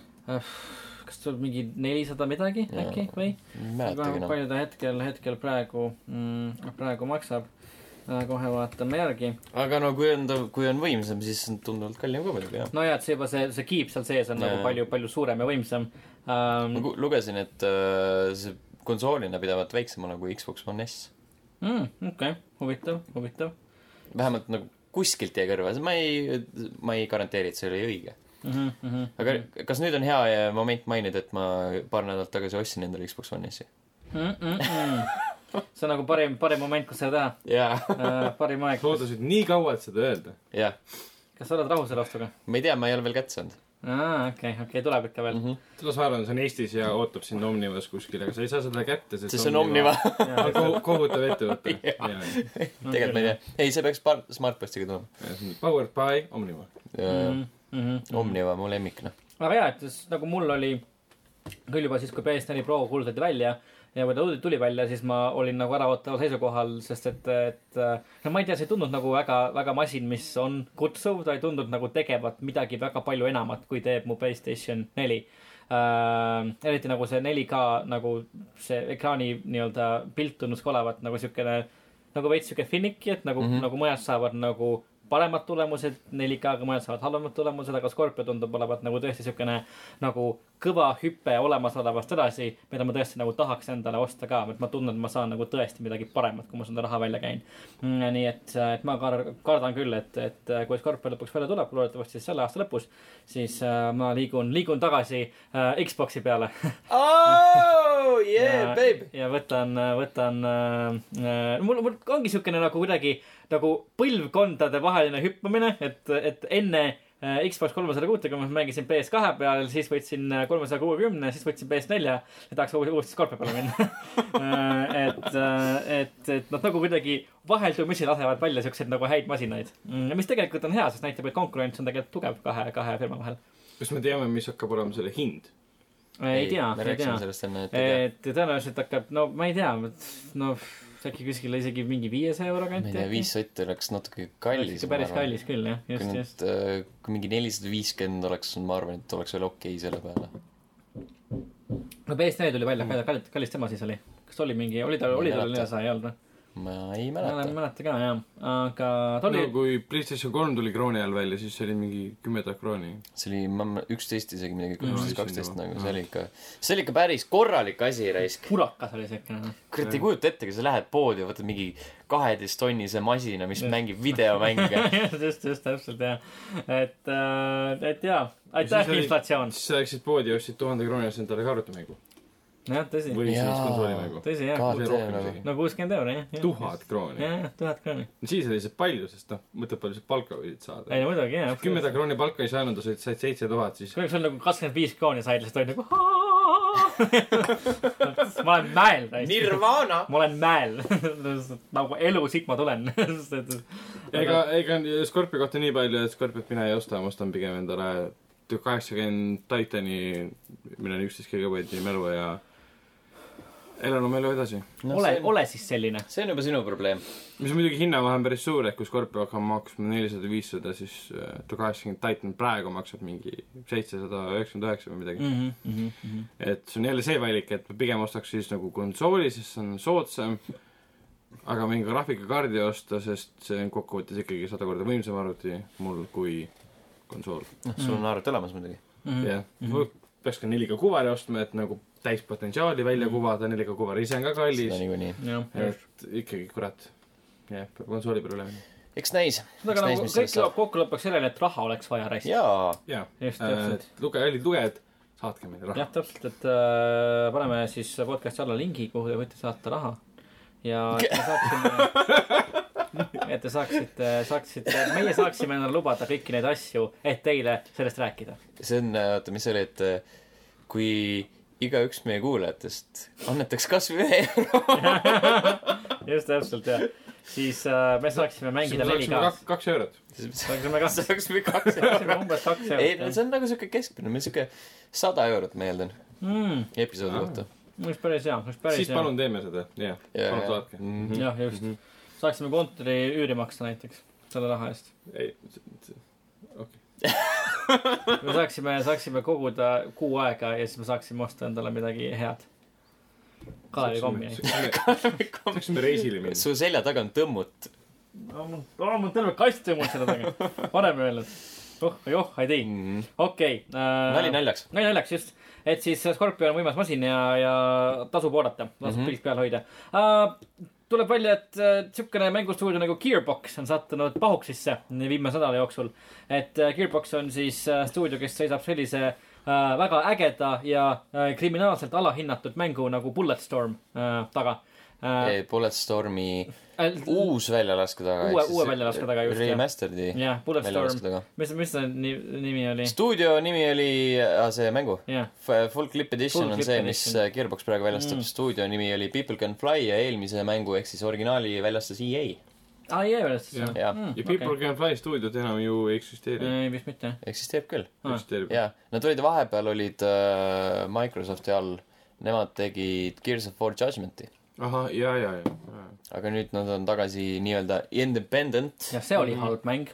kas tuleb mingi nelisada midagi Jaa. äkki või? palju ta hetkel, hetkel praegu mm,, praegu maksab kohe vaatame järgi. aga no kui on ta, kui on võimsam, siis on tunduvalt kallim ka muidugi, jah. no ja, et see juba see, see kiip seal sees on Jaa, nagu jaa. palju, palju suurem ja võimsam ähm, ma. lugesin, et äh, see konsoolina pidavat väiksemana kui Xbox One S. Mm, okei, huvitav, huvitav vähemalt nagu kuskilt jäi kõrva, ma ei, ma ei garanteeri, et see oli õige. mm. -hmm, mm -hmm. aga kas nüüd on hea moment mainida, et ma paar nädalat tagasi ostsin endale Xbox One S-i? mm. -mm -mm. see on nagu parim, parim moment, kus seda teha uh,. parim aeg. loodasid nii kaua, et seda öelda. jah. kas sa oled rahul selle ostuga? ma ei tea, ma ei ole veel kätte saanud aa, okei, okei, tuleb ikka veel mm. -hmm. las ma arvan, see on Eestis ja ootab sind Omnivas kuskil, aga sa ei saa seda kätte, sest see on Omniva. on kohu- kohutav ettevõte. tegelikult ma ei tea. ei, see peaks par-, Smartpostiga tulema. Powered by Omniva. mm. -hmm. Omniva, mu lemmik, noh. aga jaa, et siis nagu mul oli küll juba siis, kui PS4 Pro kuulutati välja ja kui ta tuli- välja, siis ma olin nagu äraootaval seisukohal, sest et, et no ma ei tea, see ei tundnud nagu väga, väga masin, mis on kutsuv, ta ei tundnud nagu tegevat midagi väga palju enamat, kui teeb mu Playstation neli äh,. eriti nagu see 4K nagu see ekraani nii-öelda pilt tundus ka olevat nagu siukene, nagu veits siuke finicky, et nagu mm. -hmm. nagu mõned saavad nagu paremad tulemused 4K-ga, mõned saavad halvemad tulemused, aga Scorpio tundub olevat nagu tõesti siukene nagu kõva hüpe olemasolevast edasi, mida ma tõesti nagu tahaks endale osta ka, et ma tunnen, et ma saan nagu tõesti midagi paremat, kui ma seda raha välja käin. nii et, et ma kar-, kardan küll, et, et kui Scorpio lõpuks välja tuleb, loodetavasti siis selle aasta lõpus, siis äh, ma liigun, liigun tagasi äh, Xbox'i peale oh yeah, babe. ja võtan, võtan äh,, mul, mul ongi siukene nagu kuidagi nagu põlvkondade vaheline hüppamine, et, et enne äh, Xbox kolmesada kuutekümmet mängisin PS2 peal, siis võtsin kolmesaja kuuekümne, siis võtsin PS4 ja tahaks uuesti, Scorpio peale minna et, et, et nad nagu kuidagi vaheldumisi lasevad välja siukseid nagu häid masinaid. mis tegelikult on hea, sest näitab, et konkurents on tegelikult tugev kahe, kahe firma vahel. kas me teame, mis hakkab olema selle hind? ei tea, me ei rääkisime tea. sellest enne, et ei tea. et tõenäoliselt hakkab, no ma ei tea, no äkki kuskil isegi mingi viiesaja euro ma ei kanti tea,. viis sotti oleks natuke kallis. päris kallis küll jah, just, just. nüüd, kui mingi nelisada viiskümmend oleks, ma arvan, et oleks veel okei selle peale. no PS4 tuli välja, kallis, kallis tema siis oli? kas oli mingi, oli tal, oli tal neljasaja, ei olnud või? Ma ei ma ei mäleta. mäleta ka jah, aga ta oli no kui PlayStation kolm tuli krooni all välja, siis see oli mingi kümme tuhat krooni. see oli, ma üksteist isegi midagi, üksteist, kaksteist nagu, see oli ikka, see oli ikka päris korralik asi, raisk. purakas oli siukene. kurat, ei kujuta ette, kui sa lähed poodi ja võtad mingi kaheteisttonnise masina, mis Just. mängib videomänge. just, just, täpselt jah. et, et jaa, aitäh inflatsioon. siis sa läksid poodi ja ostsid tuhande krooni eest endale ka arvutimängu. jah, tõsi. või siis konsoolimängu. tõsi jah. Nagu. no kuuskümmend euri jah. tuhat krooni. jah, jah, tuhat krooni. siis oli see palju, sest noh, mõtle, palju sa palka võisid saada ei. no muidugi jah. kümme tuhat krooni palka ei saanud, sa said seitse tuhat, siis kui sul nagu kakskümmend viis krooni said, siis ta oli nagu. ma olen mäel täiesti. Nirvana. ma olen mäel. nagu elu siit ma tulen. ega, ega Scorpio kohta nii palju, et Scorpiot mina ei osta, ma ostan pigem endale kaheksakümmend Titani, millel on üksteist gigabaiti mälu ja elan oma elu edasi. ole, ole siis selline. see on juba sinu probleem. mis on muidugi hinnavahe on päris suur, et kui Scorpio hakkab maksma nelisada, viissada, siis äh, tuhat kaheksakümmend Titan praegu maksab mingi seitsesada üheksakümmend üheksa või midagi mm. Mhm, -hmm. et see on jälle see valik, et ma pigem ostaks siis nagu konsooli, sest see on soodsam, aga mingi graafikakaardi osta, sest see on kokkuvõttes ikkagi sada korda võimsam arvuti mul kui konsool. noh, sul on arvuti olemas muidugi. Mhm. jah, peaks ka 4K kuvari ostma, et nagu täispotentsiaali välja kuvada, 4K kuvar ise on ka kallis seda, niikuinii. jah, et ikkagi kurat, jah, peab konsooli peale minema. eks näis. aga nagu kõik jõuab kokku lõpuks sellele, et raha oleks vaja raisk. jaa. jaa, täpselt. luge, kallid lugejad, saatke meile raha. jah, täpselt, et äh, paneme siis podcast'i alla lingi, kuhu te võite saata raha. ja et me saaksime, et te saaksite, saaksite, meie saaksime endale lubada kõiki neid asju, et teile sellest rääkida. see on, oota, mis see oli, et äh, kui igaüks meie kuulajatest annetaks kas või ühe euro, just täpselt jah, siis äh, me saaksime mängida saaksime 4K-s kaks, eurot. saaksime kaks, saaks või kaks eurot. saaksime umbes kaks ei, no eurot. see on nagu siuke keskmine, meil siuke sada eurot, ma eeldan, Mm, episoodi kohta. oleks päris hea, oleks päris siis hea. palun teeme seda, jah. palun saatke. Mhm. jah, just. saaksime kontori üüri maksta näiteks selle raha eest. ei, me saaksime, saaksime koguda kuu aega ja siis me saaksime osta endale midagi head. Kalevi kommi. saaksime reisile minna. su selja taga on tõmmut. mul on terve kast tõmmud selle taga. varem öelnud. oh, joh, ei tee. okei. äh, nali naljaks. nali naljaks, just. et siis Scorpio on võimas masin ja, ja tasub oodata, tasub mm Mhm. -hmm. pilk peal hoida uh,. Tuleb välja, et uh, siukene mängustuudio nagu Gearbox on sattunud pahuksisse viimase nädala jooksul. et uh, Gearbox on siis uh, stuudio, kes seisab sellise väga ägeda ja kriminaalselt alahinnatud mängu nagu Bulletstorm taga uh,. Bulletstormi Uh, uus väljalaske taga. Uue- uue väljalaske taga just. Remastered'i jah, Bulletstorm mis, mis see ni- nimi oli? stuudio nimi oli, see mängu. jah, Full Clip Edition Full on Clip see, mis Edition. Gearbox praegu väljastab Mm. stuudio nimi oli People Can Fly ja eelmise mängu ehk siis originaali väljastas EA. aa, ei väljastas Jah. seda Jaa. Mm, ja People Can Fly stuudiod enam ju ei eksisteeri. ei, vist mitte. eksisteerib küll. Ah. jaa, nad olid vahepeal olid äh, Microsofti all, nemad tegid Gears of War Judgment'i. ahah, ja, ja, ja. aga nüüd nad on tagasi nii-öelda independent jah, see oli Mhm. halb mäng.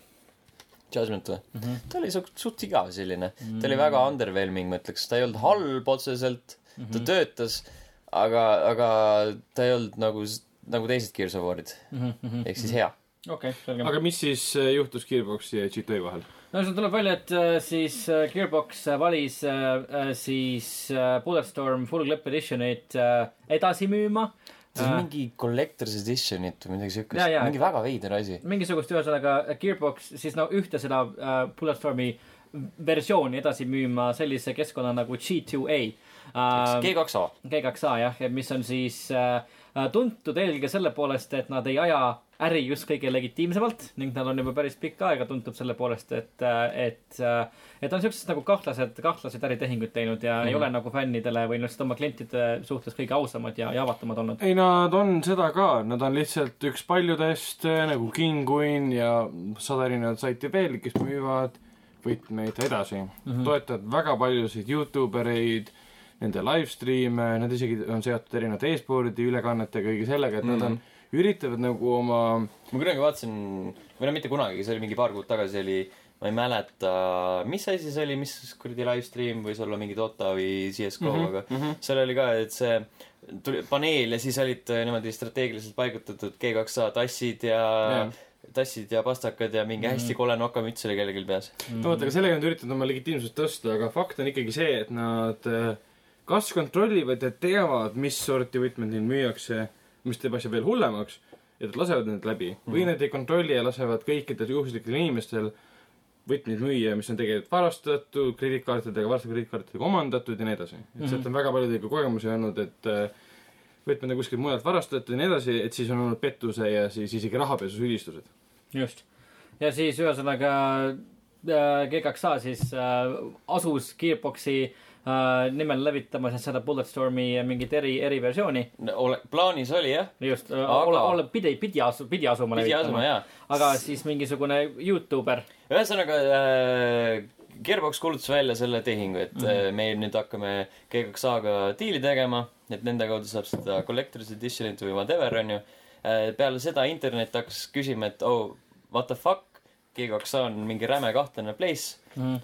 judgment või Mm -hmm. ta oli suht, suht igav selline. ta oli väga underwhelming, ma ütleks, ta ei olnud halb otseselt, ta Mhm. töötas, aga, aga ta ei olnud nagu, nagu teised Gears of War'id, ehk siis hea. Mhm. okei, selge. aga mis siis äh, juhtus Gearboxi ja GTA vahel? No see tuleb välja, et äh, siis äh, Gearbox äh, valis siis Bulletstorm Full Clip Editionit edasi müüma. see on mingi collector's edition'it või midagi siukest mingi väga veider asi. mingisugust ühesõnaga Gearbox siis no ühte seda äh, Bulletstormi versiooni edasi müüma sellise keskkonna nagu G2A äh,. G2A. G2A jah, mis on siis äh, tuntud eelkõige selle poolest, et nad ei aja äri just kõige legitiimsemalt ning nad on juba päris pikka aega tuntud selle poolest, et, et, et on siuksed nagu kahtlased, kahtlased äritehinguid teinud ja mm -hmm. ei ole nagu fännidele või lihtsalt oma klientide suhtes kõige ausamad ja, ja avatumad olnud. ei, nad on seda ka, nad on lihtsalt üks paljudest nagu Kinguin ja sada erinevat saiti veel, kes müüvad võtmeid edasi mm. -hmm. toetavad väga paljusid Youtube ereid, nende live stream'e, nad isegi on seotud erinevate e-spordi ülekannete, kõige sellega, et mm -hmm. nad on, üritavad nagu oma ma kunagi vaatasin, või no mitte kunagi, see oli mingi paar kuud tagasi oli, ma ei mäleta, mis asi see oli, mis kuradi live stream võis olla mingi Dota või CSGO mm, Mhm, -hmm. aga mm mhm. -hmm. seal oli ka, et see tuli paneel ja siis olid äh, niimoodi strateegiliselt paigutatud G2A tassid ja Jah. tassid ja pastakad ja mingi hästi kole nokamüts oli kellelgi peas. Mhm. no vot, aga sellega nad üritavad oma legitiimsust tõsta, aga fakt on ikkagi see, et nad äh, kas kontrollivad ja teavad, mis sorti võtmed neil müüakse, mis teeb asja veel hullemaks, nad lasevad need läbi mm.. või nad ei kontrolli ja lasevad kõikidel juhuslikel inimestel võtmeid müüa, mis on tegelikult varastatud, krediitkaartidega, varastatud krediitkaartidega omandatud ja nii edasi. et sealt on väga paljudega kogemusi olnud, et äh, võtmed on kuskilt mujalt varastatud ja nii edasi, et siis on olnud pettuse ja siis isegi rahapesusüüdistused. just. ja siis ühesõnaga äh, G2A siis äh, asus Gearboxi äh, nimel levitama siis seda Bulletstormi mingit eri, eriversiooni. ole, plaanis oli jah, just, Aga- ole, ole, pidi, pidi asu-, pidi asuma pidi levitama. aga siis mingisugune Youtuber ühesõnaga äh, Gearbox kuulutas välja selle tehingu, et mm. -hmm. me nüüd hakkame G2A-ga diili tegema, et nende kaudu saab seda collector's edition'it või whatever, onju. peale seda internet hakkas küsima, et oh, what the fuck, G2A on mingi räme kahtlane place. mm.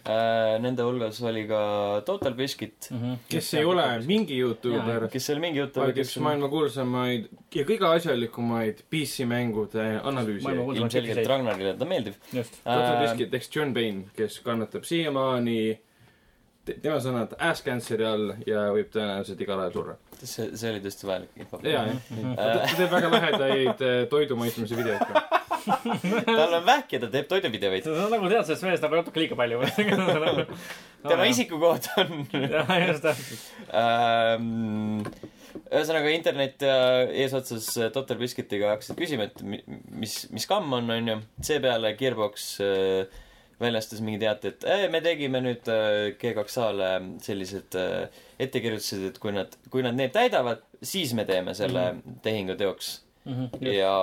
Nende hulgas oli ka Total Biscuit, -hmm. kes ei ole mingi Youtuber, kes oli mingi jutt, vaid üks maailma kuulsamaid ja kõige asjalikumaid PC-mängude analüüsijaid. Ilmselgelt. Ragnarile ta meeldib. Total Äh, Biscuit ehk John Payne, kes kannatab siiamaani tema sõnad ass cancer'i all ja võib tõenäoliselt igal ajal surra. see, see oli tõesti vajalik info. ja, jah. ta teeb väga lahedaid eh, toidu maitsmise videoid ka. tal on vähk ja ta teeb toiduvideoid. sa nagu tead sellest meest nagu natuke liiga palju. tema. isikukood on jah, just täpselt. ähm, ühesõnaga internet ja eesotsas Dr Biscuitiga hakkasid küsima, et mi- mis, mis kamm on, onju. seepeale Gearbox äh, väljastas mingi teate, et eh, me tegime nüüd äh, G2A-le sellised äh, ettekirjutused, et kui nad, kui nad need täidavad, siis me teeme selle mm -hmm. tehingu teoks. Mhm, ja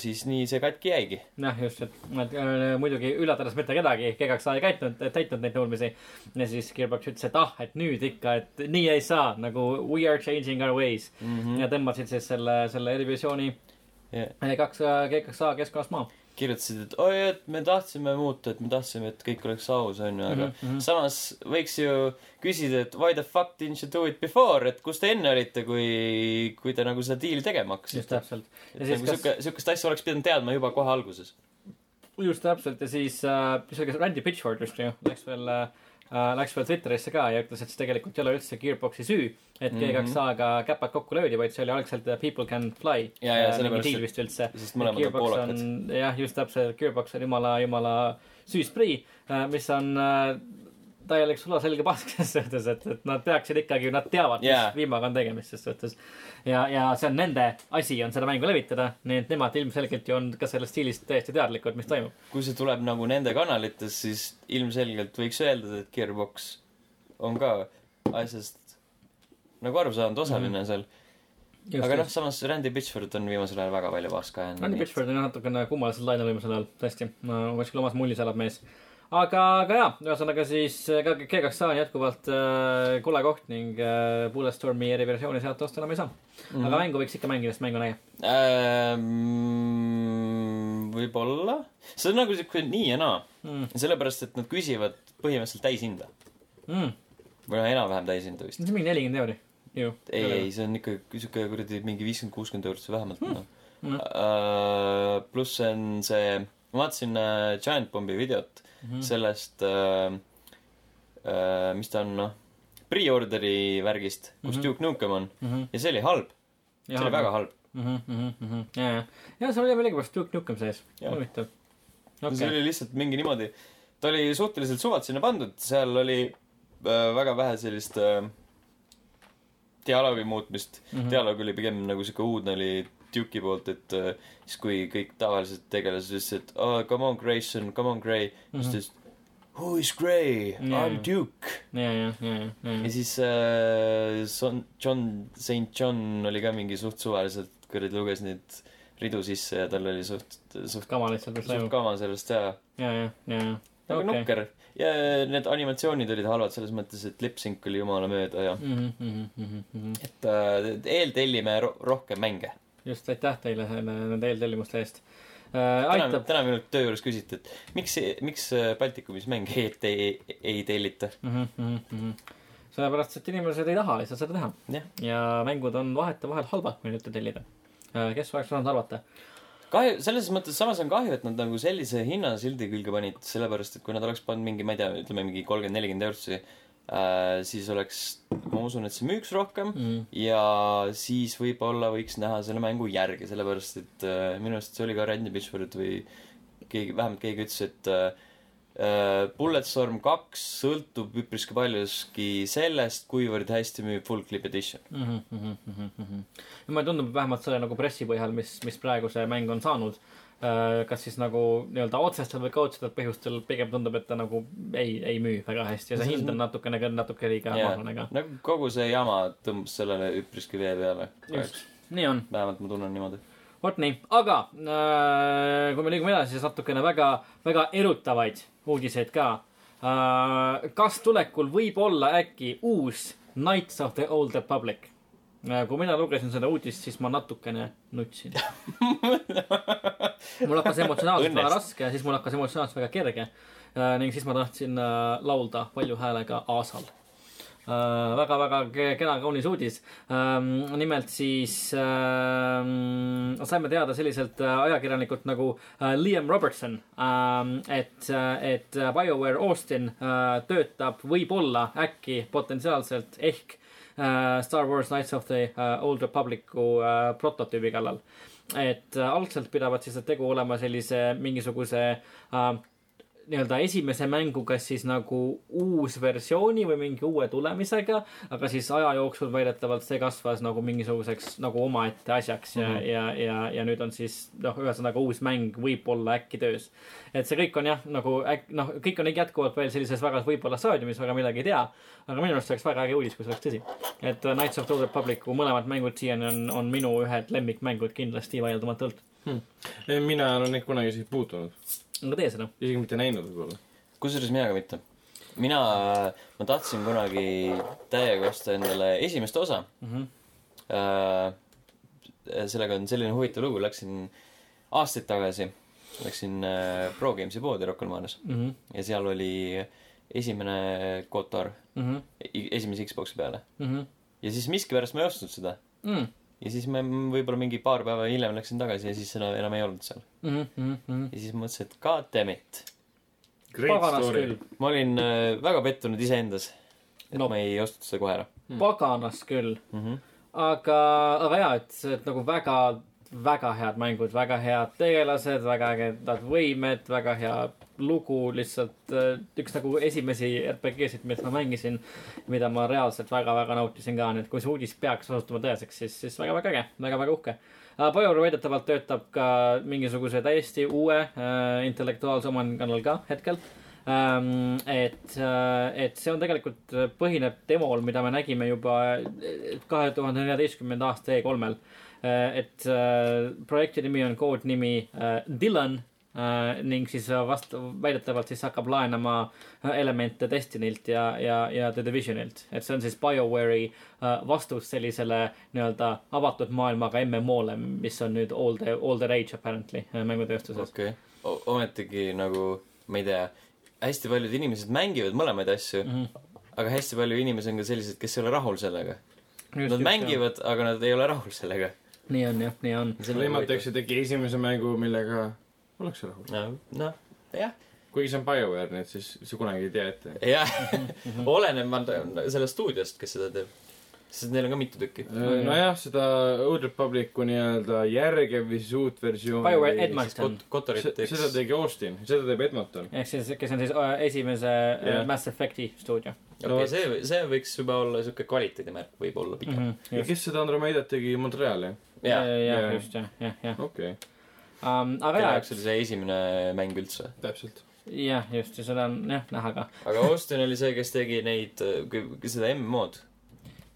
siis nii see katki jäigi. jah, just, et nad äh, muidugi üllatades mitte kedagi, G2A ei käitunud, täitnud neid nõudmisi. ja siis Gearbox ütles, et ah, et nüüd ikka, et nii ei saa, nagu we are changing our ways mm. -hmm. ja tõmbasid siis selle, selle erivisiooni Yeah. kaks, G2A keskkonnast maha. kirjutasid, et oi, et me tahtsime muuta, et me tahtsime, et kõik oleks aus, onju, aga mm. -hmm. samas võiks ju küsida, et why the fuck didn't you do it before, et kus te enne olite, kui, kui te nagu seda diili tegema just hakkasite. täpselt. et nagu kas- siuke, siukest asja oleks pidanud teadma juba kohe alguses. just täpselt ja siis äh,, mis oli, kas Randy Pitchford vist ju läks veel äh,, läks veel Twitterisse ka ja ütles, et see tegelikult ei ole üldse Gearboxi süü, et Mhm. G2A-ga käpad kokku löödi, vaid see oli algselt äh, People Can Fly. Ja, ja sellepärast, diil et- vist üldse. sest mõlemad on poolakad. jah, just täpselt, Gearbox on jumala, jumala süüsprii, mis on äh, täielik sulaselge pask ses suhtes, et, et nad peaksid ikkagi, nad teavad yeah., mis viimaga on tegemist ses suhtes. ja, ja see on nende asi, on seda mängu levitada, nii et nemad ilmselgelt ju on ka sellest stiilist täiesti teadlikud, mis toimub. kui see tuleb nagu nende kanalites, siis ilmselgelt võiks öelda, et Gearbox on ka asjast nagu aru saanud, osaline mm -hmm. seal. aga noh, samas Randy Pitchford on viimasel ajal väga palju paska Randy jäänud. Pitchford on natukene kummalisel lainel viimasel ajal, tõesti. kuskil omas mullis elab mees. aga, aga jaa, ühesõnaga siis äh, ka G2A on jätkuvalt äh, kole koht ning äh, Bulletstormi eriversiooni sealt osta enam ei saa mm. Mhm. -hmm. aga mängu võiks ikka mängida, sest mäng on äge. Ähm, võib-olla. see on nagu siuke nii ja naa mm.. sellepärast, et nad küsivad põhimõtteliselt täishinda. Mm. või noh, enam-vähem täishinda vist see. on mingi nelikümmend euri ju. ei, ei, see on ikka siuke kuradi mingi viiskümmend, kuuskümmend eurot, vähemalt noh Mm. uh,. pluss see on see, ma vaatasin uh, Giant Bombi videot Mm. sellest uh,, uh, mis ta on noh, pre-order'i värgist, kus mm. -hmm. Duke Nukem on Mhm. ja see oli halb, see oli väga halb. ja, ja, ja seal oli millegipärast Duke Nukem sees. Huvitav. okay. see oli lihtsalt mingi niimoodi, ta oli suhteliselt suvalt sinna pandud, seal oli äh, väga vähe sellist äh, dialoogi muutmist mm. -hmm. dialoog oli pigem nagu siuke uudne oli Duke'i poolt, et äh, siis kui kõik tavalised tegelased ütlesid, et oh, come on Grayson, come on Gray mm, -hmm. siis ta ütles who is Gray yeah., I m Duke ja, ja, ja, ja, ja siis äh, Son-, John, St John oli ka mingi suht suvaliselt, kuradi luges neid ridu sisse ja tal oli suht, suht, kama lihtsalt, suht kama sellest ja ja, ja, ja, ja, aga okei. nukker. ja need animatsioonid olid halvad selles mõttes, et lip-sync oli jumala mööda ja Mhm, et äh, eeltellime ro rohkem mänge. just, aitäh teile nende eeltellimuste eest. täna, aitab. täna minult töö juures küsiti, et miks, miks äh, Baltikumis mänge ei, ei, ei tellita. Mhm, sellepärast, et inimesed ei taha lihtsalt seda teha. jah, ja mängud on vahetevahel halvad, kui nüüd tellida. kes oleks osanud arvata? kahju, selles mõttes samas on kahju, et nad nagu sellise hinnasildi külge panid, sellepärast et kui nad oleks pannud mingi, ma ei tea, ütleme mingi kolmkümmend, nelikümmend eurtsi äh,, siis oleks, ma usun, et see müüks rohkem Mm. ja siis võib-olla võiks näha selle mängu järge, sellepärast et äh, minu arust see oli ka Randy Pitchford või keegi, vähemalt keegi ütles, et äh, äh, Bulletstorm kaks sõltub üpriski paljuski sellest, kuivõrd hästi müüb Full Clip Edition. Mhm, ja mulle tundub vähemalt selle nagu pressi põhjal, mis, mis praegu see mäng on saanud. Kas siis nagu nii-öelda otsestel või kaudsetel põhjustel pigem tundub, et ta nagu ei, ei müü väga hästi ja see hind on natukene, natuke liiga mahlane ka. nagu kogu see jama tõmbas sellele üpriski vee peale. just, nii on. vähemalt ma tunnen niimoodi. vot nii, aga äh, kui me liigume edasi, siis natukene väga, väga erutavaid uudiseid ka äh,. kas tulekul võib olla äkki uus Knights of the Old Republic äh,? Kui mina lugesin seda uudist, siis ma natukene nutsin. mul hakkas emotsionaalselt väga raske ja siis mul hakkas emotsionaalselt väga kerge äh,. ning siis ma tahtsin äh, laulda valju häälega Aasal väga-väga kena, kaunis uudis. nimelt siis ähm, saime teada selliselt äh, ajakirjanikult nagu äh, Liam Robertson, et, et BioWare Austin töötab võib-olla äkki potentsiaalselt ehk Star Wars Knights of the Old Republic'u prototüübi kallal. Et algselt pidavat siis tegu olema sellise mingisuguse äh, nii-öelda esimese mängu kas siis nagu uus versiooni või mingi uue tulemisega, aga siis aja jooksul väidetavalt see kasvas nagu mingisuguseks nagu omaette asjaks ja mm, -hmm. ja, ja, ja nüüd on siis noh, ühesõnaga uus mäng võib-olla äkki töös. et see kõik on jah, nagu äk-, noh, kõik on jätkuvalt veel sellises väga võib-olla staadiumis, väga midagi ei tea. aga minu arust oleks väga äge uudis, kui see oleks tõsi. et uh, Knights of the Republic'u mõlemad mängud siiani on, on minu ühed lemmikmängud kindlasti vaieldamatult hmm.. mina olen neid kunagi isegi puutunud aga tee seda. isegi mitte näinud võib-olla. kusjuures mina ka mitte. mina, ma tahtsin kunagi täiega osta endale esimest osa mm. -hmm. Äh, sellega on selline huvitav lugu, läksin aastaid tagasi, läksin äh, Pro Games'i poodi Rocca al Mares mm -hmm. ja seal oli esimene KOTOR mm -hmm. esimese Xbox'i peale mm. -hmm. ja siis miskipärast ma ei ostnud seda mm ja siis ma võib-olla mingi paar päeva hiljem läksin tagasi ja siis seda enam ei olnud seal mm. -hmm. ja siis mõtlesin, et god damn it. ma olin äh, väga pettunud iseendas, et no. ma ei ostnud seda kohe ära mm.. paganas küll mm. -hmm. aga, aga jaa, et, et nagu väga, väga head mängud, väga head tegelased, väga ägedad võimed, väga hea lugu lihtsalt äh, üks nagu esimesi RPG-sid, mida ma mängisin, mida ma reaalselt väga-väga nautisin ka, nii et kui see uudis peaks osutuma tõeseks, siis, siis väga-väga äge, väga-väga uhke uh,. BioWare väidetavalt töötab ka mingisuguse täiesti uue uh, intellektuaalse omandi kallal ka hetkel um,. et uh,, et see on tegelikult, põhineb demol, mida me nägime juba kahe tuhande neljateistkümnenda aasta E3-l uh,. et uh, projekti nimi on koodnimi uh, Dylan Äh, ning siis vast-, väidetavalt siis hakkab laenama äh, elemente Destinylt ja, ja, ja The Divisionilt. et see on siis BioWare'i äh, vastus sellisele nii-öelda avatud maailmaga MMO-le, mis on nüüd all the, all the rage apparently mängutööstuses. okei okay., ometigi nagu, ma ei tea, hästi paljud inimesed mängivad mõlemaid asju mm, -hmm. aga hästi palju inimesi on ka sellised, kes ei ole rahul sellega. Nad just, mängivad, aga nad ei ole rahul sellega. nii on jah, nii on. võimatakse tegi esimese mängu, millega ollakse rahul. noh, jah kuigi see on BioWare, nii et siis sa kunagi ei tea ette. jah, oleneb sellest stuudiost, kes seda teeb. sest neil on ka mitu tükki. Äh, nojah, seda Old Republicu nii-öelda järge või siis uut versiooni. BioWare Edmonton. seda tegi Austin, seda teeb Edmonton. ehk siis, kes on siis äh, esimese yeah. Äh, Mass Effect'i stuudio. okei okay, no,, see, see võiks juba olla siuke kvaliteedimärk võib-olla pigem mm. -hmm, ja kes seda Andromedat tegi Montreali? jah, jah, just jah, jah, jah. okei okay um,. aga jaa. jaoks oli see esimene mäng üldse. täpselt. jah, just ja seda on jah näha ka. aga Austin oli see, kes tegi neid, seda M-mood.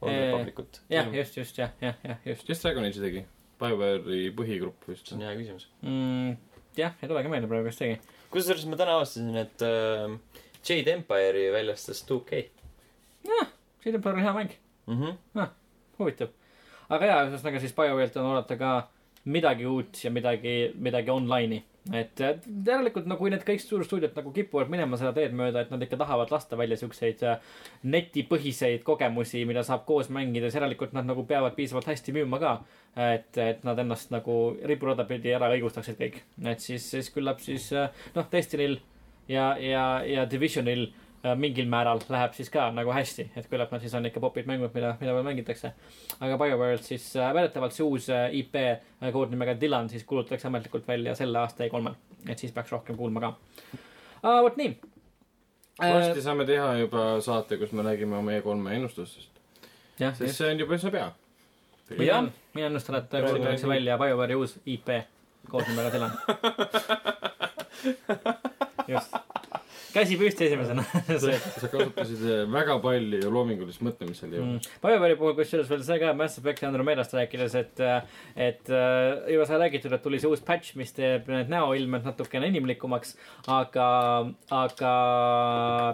jah, just, just jah, jah, jah, just. kes Dragon Age'i tegi? BioWare'i põhigrupp vist. see on hea küsimus mm,. jah, ei tulegi meelde praegu, kes tegi. kusjuures ma täna avastasin, et äh, Jade Empire'i väljastas 2K. jah, Jade Empire on hea mäng mm. -hmm. Ah, huvitav. aga jaa, ühesõnaga siis BioWare'ilt on oodata ka äh, midagi uut ja midagi, midagi online'i. et järelikult no kui need kõik suurstuudiod nagu kipuvad minema seda teed mööda, et nad ikka tahavad lasta välja siukseid äh, netipõhiseid kogemusi, mida saab koos mängida, siis järelikult nad nagu peavad piisavalt hästi müüma ka. et, et nad ennast nagu riburada pidi ära õigustaksid kõik. et siis, siis küllap siis äh, noh, Destinyl ja, ja, ja Divisionil mingil määral läheb siis ka nagu hästi, et küllap nad siis on ikka popid mängud, mida, mida veel mängitakse. aga BioWare'ilt siis äh, väidetavalt see uus äh, IP koodnimega Dylan siis kuulutatakse ametlikult välja selle aasta E3-l, et siis peaks rohkem kuulma ka uh,. vot nii. varsti saame teha juba saate, kus me räägime oma E3-e ennustustest. sest just. see on juba üsna pea. jah, mina ennustan, et kuulutatakse välja BioWare'i uus IP koodnimega Dylan just käsi püsti esimesena. Sa kasutasid eh, väga palju loomingulist mõtlemist seal jõudnud mm.. BioWare'i puhul kusjuures veel see ka Mass Effect'i Andromedast rääkides, et, eh, et eh, juba sai räägitud, et tuli see uus patch, mis teeb need näoilmed natukene inimlikumaks, aga, aga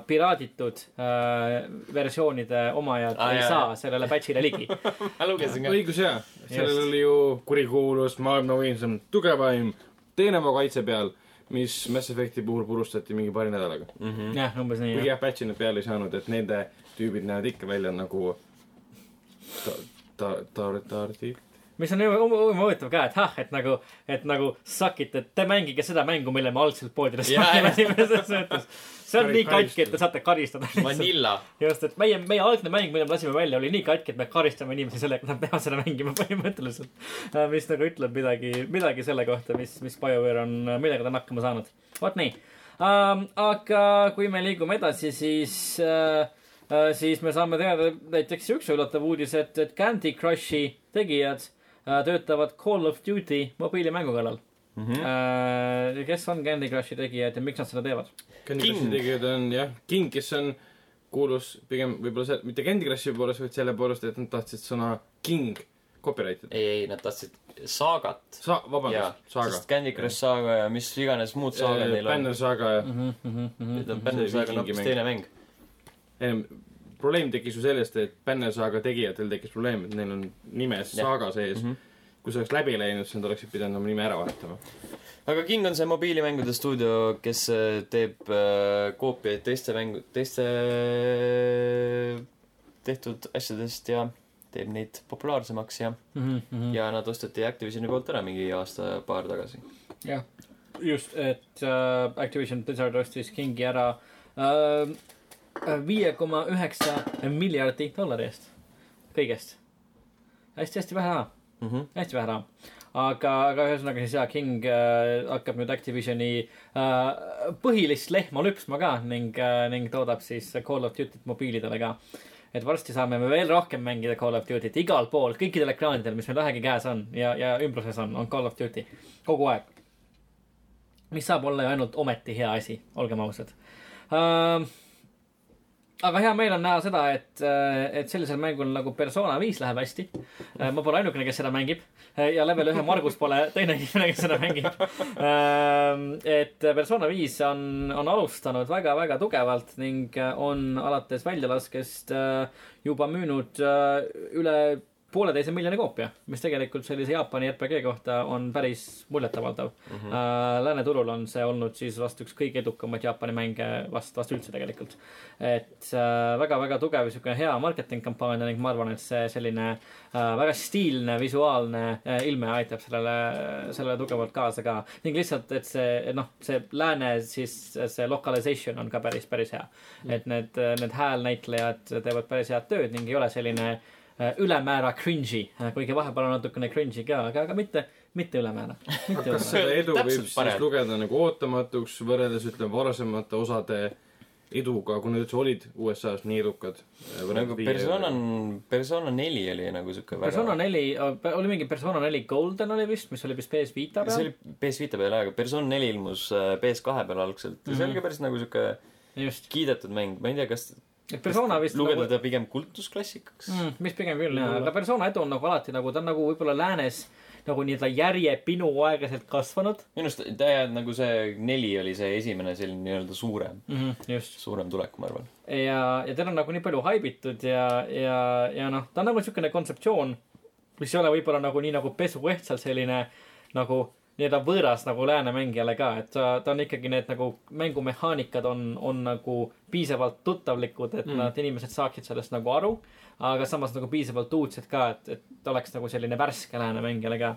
piraaditud äh, versioonide omajad ah, ei jah. saa sellele patch'ile ligi. Ma lugesin ka. õigus jaa, sellel oli ju kurikuulus maailma võimsam, tugevaim, teeneva kaitse peal mis Mass Effecti puhul purustati mingi paari nädalaga. Mhm. jah, umbes nii kuigi jah. patch'i nad peale ei saanud, et nende tüübid näevad ikka välja nagu ta-, ta-, ta-, ta-, mis on huvitav ka, et ah, et nagu, et nagu suck it, et te mängige seda mängu, mille me algselt poodides mängime selles mõttes. See on nii katki, et te saate karistada. Vanilla. just, et meie, meie algne mäng, mille me lasime välja, oli nii katki, et me karistame inimesi sellega, et nad peavad seda mängima põhimõtteliselt. mis nagu ütleb midagi, midagi selle kohta, mis, mis BioWare on, millega ta on hakkama saanud. vot nii um,. aga kui me liigume edasi, siis uh,, uh, siis me saame teada näiteks üks üllatav uudis, et, et Candy Crushi tegijad uh, töötavad Call of Duty mobiilimängu kallal Mhm. uh,. kes on Candy Crushi tegijad ja miks nad seda teevad? Candy King. Crushi tegijad on jah, King, kes on kuulus pigem võib-olla see, mitte Candy Crushi poolest, vaid selle poolest, et nad tahtsid sõna King copyright ida. ei, ei, nad tahtsid saagat. Sa-, vabandust,, Saga sest. Candy Crush Saga ja mis iganes muud saagad neil on. Banner Saga ja Mhm, Need on See Banner Saga on hoopis teine mäng. Ehm, probleem tekkis ju sellest, et Banner Saga tegijatel tekkis probleem, et neil on nimes Jah. Saga sees mm. Mhm. -hmm. Kui see oleks läbi läinud, siis nad oleksid pidanud oma nime ära vahetama. aga King on see mobiilimängude stuudio, kes äh, teeb äh, koopiaid teiste mängu, teiste tehtud asjadest ja teeb neid populaarsemaks ja, Mhm, ja nad osteti Activisioni poolt ära mingi aasta-paar tagasi. jah, just, et äh, Activision Blizzard ostis Kingi ära äh, viie koma üheksa miljardi dollari eest, kõigest hästi,. hästi-hästi vähe raha, hästi vähe raha. aga, aga ühesõnaga siis jaa, King äh, hakkab nüüd Activisioni äh, põhilist lehma lüpsma ka ning äh,, ning toodab siis Call of Duty't mobiilidele ka. et varsti saame me veel rohkem mängida Call of Duty't igal pool, kõikidel ekraanidel, mis meil vähegi käes on ja, ja ümbruses on, on Call of Duty kogu aeg. mis saab olla ju ainult ometi hea asi, olgem ausad uh,. Aga hea meel on näha seda, et, et sellisel mängul nagu Persona viis läheb hästi uh,. ma pole ainukene, kes seda mängib uh, ja level ühe Margus pole teine inimene, kes seda mängib uh,. et Persona viis on, on alustanud väga-väga tugevalt ning on alates väljalaskest juba müünud üle pooleteise miljoni koopia, mis tegelikult sellise Jaapani RPG kohta on päris muljetavaldav mm. -hmm. Uh, lääneturul on see olnud siis vast üks kõige edukamaid Jaapani mänge vast, vast üldse tegelikult. et väga-väga tugev sihuke hea marketing kampaania ning ma arvan, et see selline uh, väga stiilne visuaalne uh, ilme aitab sellele, sellele tugevalt kaasa ka. ning lihtsalt, et see, noh, see lääne siis see localization on ka päris, päris hea mm.. et need, need häälnäitlejad teevad päris head tööd ning ei ole selline äh, ülemäära cringe'i, kuigi vahepeal on natukene cringe'i ka, aga, aga mitte, mitte ülemäära. kas seda edu võib siis paneb. lugeda nagu ootamatuks võrreldes ütleme varasemate osade eduga, kui nad üldse olid USA-s nii edukad? nagu Persona on, Persona neli oli nagu siuke väga Persona neli, oli mingi Persona neli Golden oli vist, mis oli vist PS Vita see peal. oli PS Vita peal, aga Persona neli ilmus äh, PS2 peal algselt ja see oli ka päris nagu siuke just, kiidetud mäng, ma ei tea, kas et Persona vist lugeda nagu teda pigem kultusklassikaks mm.. mis pigem küll jah, aga Persona edu on nagu alati nagu, ta on nagu võib-olla läänes nagu nii-öelda järjepinu aeglaselt kasvanud minu arust ta ja nagu see neli oli see esimene selline nii-öelda suurem, mm. -hmm, just. suurem tulek, ma arvan. ja, ja teda on nagu nii palju haibitud ja, ja, ja noh, ta on nagu niisugune kontseptsioon, mis ei ole võib-olla nagu nii nagu pesuehtsalt selline nagu nii-öelda võõras nagu lääne mängijale ka, et ta, ta on ikkagi need nagu mängumehaanikad on, on nagu piisavalt tuttavlikud, et mm. nad, inimesed saaksid sellest nagu aru. aga samas nagu piisavalt uudsed ka, et, et oleks nagu selline värske lääne mängijale ka.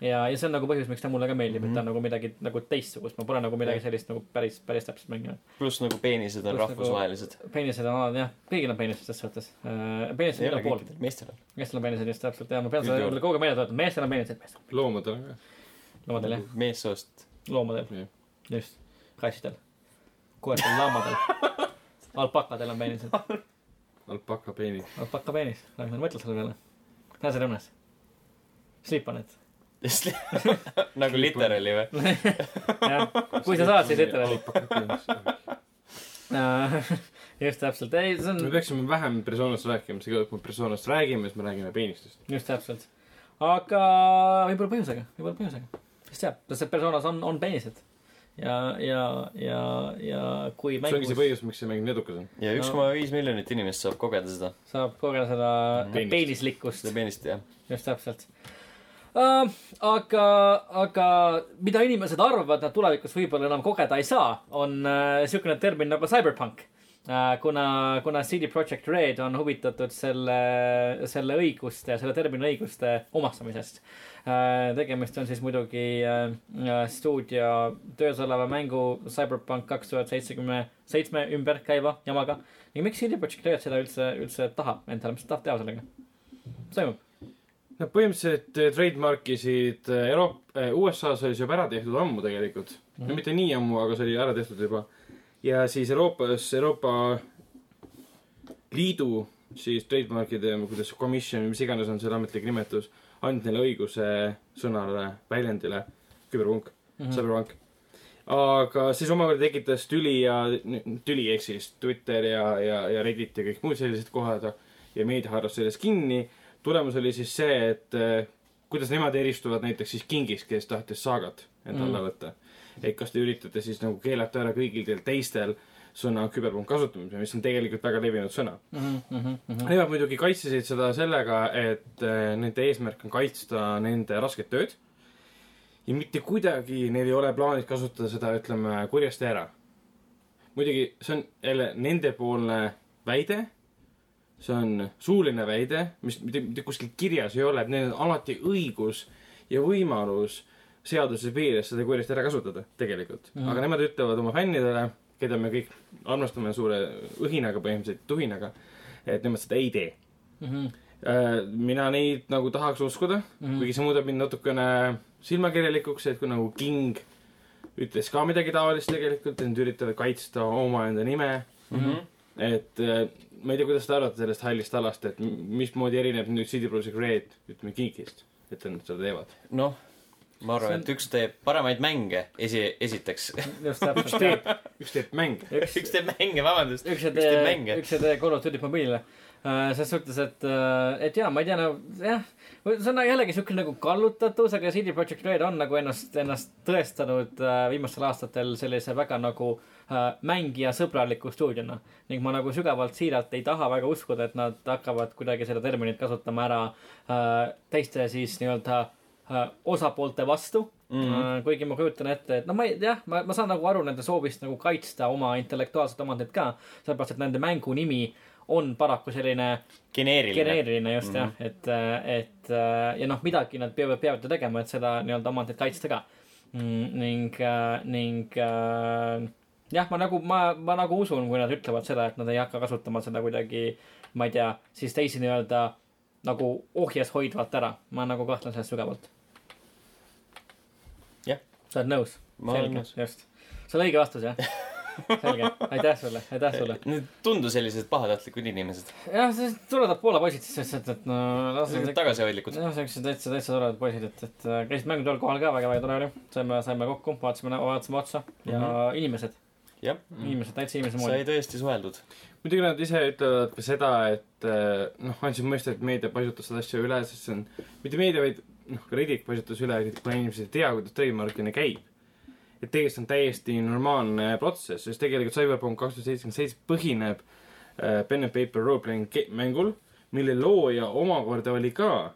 ja, ja see on nagu põhjus, miks ta mulle ka meeldib mm, -hmm. et ta on nagu midagi nagu teistsugust, ma pole nagu midagi sellist nagu päris, päris täpselt mänginud. pluss nagu peenised on nagu- rahvusvahelised. peenised on alati jah, kõigil on peenised ses suhtes uh,. peenised ei igal pool, meestel on. meestel on peenised just täpselt ja ma pean seda kogu aeg meelde tuletama, meestel on peenised, loomadel on ka. Loomadel jah, meessoost. loomadel. Just, kassidel, koertel, laamadel, alpakadel on peenised, alpaka peenis. alpaka peenis, mõtle selle peale, sleep on it, nagu literaali või? kui sa saad, siis peenis. just täpselt, ei see me on peaksime vähem personast rääkima, sest kui me personast räägime, siis me räägime peenistest. just täpselt, aga võib-olla põhjusega, võib-olla põhjusega, kes teab, sest personas on, on peenised ja, ja, ja, ja kui see ongi see mängus põhjus, miks see mäng nii edukas on. ja üks koma viis miljonit inimest saab kogeda seda, saab kogeda seda Peenist. peenislikkust seda peenist jah. just täpselt uh,. aga, aga mida inimesed arvavad, nad tulevikus võib-olla enam kogeda ei saa, on uh, siukene termin nagu cyberpunk uh,. kuna, kuna CD Projekt Red on huvitatud selle, selle õiguste, selle termini õiguste omastamisest uh,. Tegemist on siis muidugi uh, uh, stuudio töös oleva mängu Cyberpunk kaks tuhat seitsekümmend seitsme ümber käiva jamaga. ja miks CD Projekt Red seda üldse, üldse tahab endale, mis ta tahab teha sellega? mis toimub? Nad põhimõtteliselt trademarkisid eh, Euroopa, USA-s oli see juba ära tehtud ammu tegelikult mm. -hmm. no mitte nii ammu, aga see oli ära tehtud juba. ja siis Euroopas, Euroopa Liidu siis trademarkide, kuidas komisjon, mis iganes on selle ametlik nimetus, andnud neile õiguse sõnale, väljendile küberpunk mm, -hmm. cyberpunk. aga siis omakorda tekitas tüli ja, tüli ehk siis Twitter ja, ja, ja Reddit ja kõik muud sellised kohad ja meedia haaras sellest kinni tulemus oli siis see, et eh, kuidas nemad eristuvad näiteks siis Kingist, kes tahtis saagat enda alla Mm. võtta. et kas te üritate siis nagu keelata ära kõigil teil teistel sõna küberpunkt kasutamise, mis on tegelikult väga levinud sõna. Mhm, Nemad muidugi kaitsesid seda sellega, et eh, nende eesmärk on kaitsta nende rasket tööd ja mitte kuidagi neil ei ole plaanis kasutada seda, ütleme, kurjasti ära. muidugi see on jälle nendepoolne väide, see on suuline väide, mis mitte, mitte kuskil kirjas ei ole, et neil on alati õigus ja võimalus seaduse piires seda kurjasti ära kasutada, tegelikult mm. -hmm. aga nemad ütlevad oma fännidele, keda me kõik armastame suure õhinaga põhimõtteliselt, tuhinaga, et nemad seda ei tee. mhm, mina neid nagu tahaks uskuda mm. -hmm. kuigi see muudab mind natukene silmakirjalikuks, et kui nagu King ütles ka midagi taolist tegelikult, et nad üritavad kaitsta omaenda nime mm. -hmm. et äh, ma ei tea, kuidas te arvate sellest hallist alast, et mismoodi erineb nüüd CD Projekt Red, ütleme Kingist, et nad seda teevad. noh, ma arvan on- et üks teeb paremaid mänge esi, esiteks. just üks täpselt. teeb, üks teeb mänge. üks teeb mänge, vabandust. üks ei üks teeb tee, mänge. üks ei tee Call of Duty't mobiilile. selles suhtes, et, et jaa, ma ei tea, no jah, see on jällegi siuke nagu kallutatus, aga CD Projekt Red on nagu ennast, ennast tõestanud äh, viimastel aastatel sellise väga nagu äh, mängija sõbraliku stuudiona. ning ma nagu sügavalt siiralt ei taha väga uskuda, et nad hakkavad kuidagi seda terminit kasutama ära äh, teiste siis nii-öelda äh, osapoolte vastu mm. Mhm. -hmm. kuigi ma kujutan ette, et no ma ei, jah, ma, ma saan nagu aru nende soovist nagu kaitsta oma intellektuaalset omandit ka. sellepärast, et nende mängu nimi on paraku selline geneeriline. geneeriline just mm -hmm. Mhm. jah, et, et ja noh, midagi nad peavad, peavad ju tegema, et seda nii-öelda omandit kaitsta ka mm,. ning, ning äh, jah, ma nagu, ma, ma nagu usun, kui nad ütlevad seda, et nad ei hakka kasutama seda kuidagi, ma ei tea, siis teisi nii-öelda nagu ohjes hoidvalt ära. ma nagu kahtlen selles sügavalt. Sa oled nõus? nõus. just. see oli õige vastus jah? selge, aitäh sulle, aitäh sulle. Need tundu sellised pahatahtlikud inimesed. jah, see toredad Poola poisid siis lihtsalt, et no tagasihoidlikud. jah, siuksed täitsa, täitsa toredad poisid, et, et äh, käisid mängutööl kohal ka, väga, väga tore oli. saime, saime kokku, vaatasime, vaatasime otsa ja mm -hmm. inimesed, jah, inimesed täitsa inimese sai moodi. tõesti suheldud. muidugi nad ise ütlevad ka seda, et eh, noh, andsid mõista, et meedia paisutas seda asja üle, sest see on, mitte meedia, vaid noh, ka Reddit paisutas üle, kuna inimesed ei tea, kuidas trademarkimine käib. et tegelikult on täiesti normaalne protsess, sest tegelikult Cyberpunk kaks tuhat seitsekümmend seitse põhineb äh, pen and paper role-playing mängul, mille looja omakorda oli ka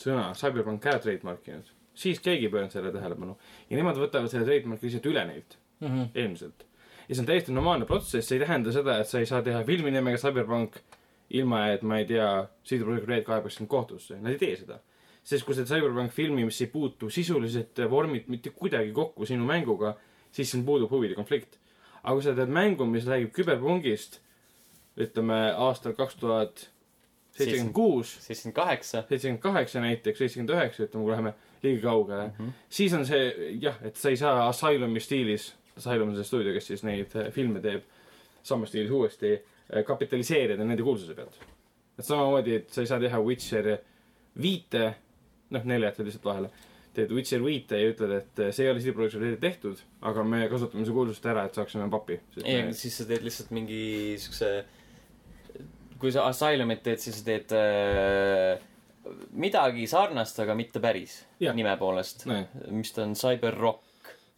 sõna Cyberpunk ära trademarkinud. siis keegi ei pööranud sellele tähelepanu ja nemad võtavad selle trademarki lihtsalt üle neilt Mhm. eelmiselt. ja see on täiesti normaalne protsess, see ei tähenda seda, et sa ei saa teha filmi nimega Cyberpunk ilma, et ma ei tea, CD Projekt Red kaebaks sind kohtusse, nad ei tee seda. Sest kui see Cyberpunk filmi, mis ei puutu sisuliselt vormilt mitte kuidagi kokku sinu mänguga, siis siin puudub huvide konflikt. aga kui sa teed mängu, mis räägib küberpungist, ütleme aastal kaks tuhat seitsekümmend kuus, seitsekümmend kaheksa. seitsekümmend kaheksa näiteks, seitsekümmend üheksa, ütleme, kui läheme liiga kaugele mm, -hmm. siis on see jah, et sa ei saa Asylumi stiilis, Asylum on see stuudio, kes siis neid äh, filme teeb, samas stiilis uuesti äh, kapitaliseerida nende kuulsuse pealt. et samamoodi, et sa ei saa teha Witcher viite, noh, neile jätad lihtsalt vahele, teed Witcher viite ja ütled, et äh, see ei ole CD Projekti tehtud, aga me kasutame see kuulsust ära, et saaksime pappi. ei, siis sa teed lihtsalt mingi siukse, kui sa Asylumit teed, siis sa teed äh, midagi sarnast, aga mitte päris Jah. nime poolest Nee.. mis ta on, Cyber Rock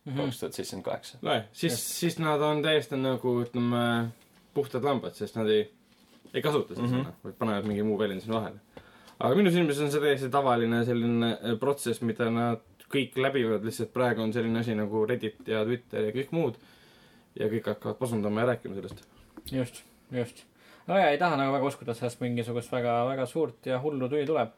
Mhm. kaks tuhat seitsekümmend kaheksa. nojah, siis, siis nad on täiesti nagu ütleme puhtad lambad, sest nad ei, ei kasuta seda Mhm. sõna, vaid panevad mingi muu väljendi sinna vahele. Aga minu silmis on see täiesti tavaline selline äh, protsess, mida nad kõik läbivad, lihtsalt praegu on selline asi nagu Reddit ja Twitter ja kõik muud. ja kõik hakkavad pasundama ja rääkima sellest. just, just. no ja ei taha nagu väga uskuda, et sellest mingisugust väga, väga suurt ja hullu tüli tuleb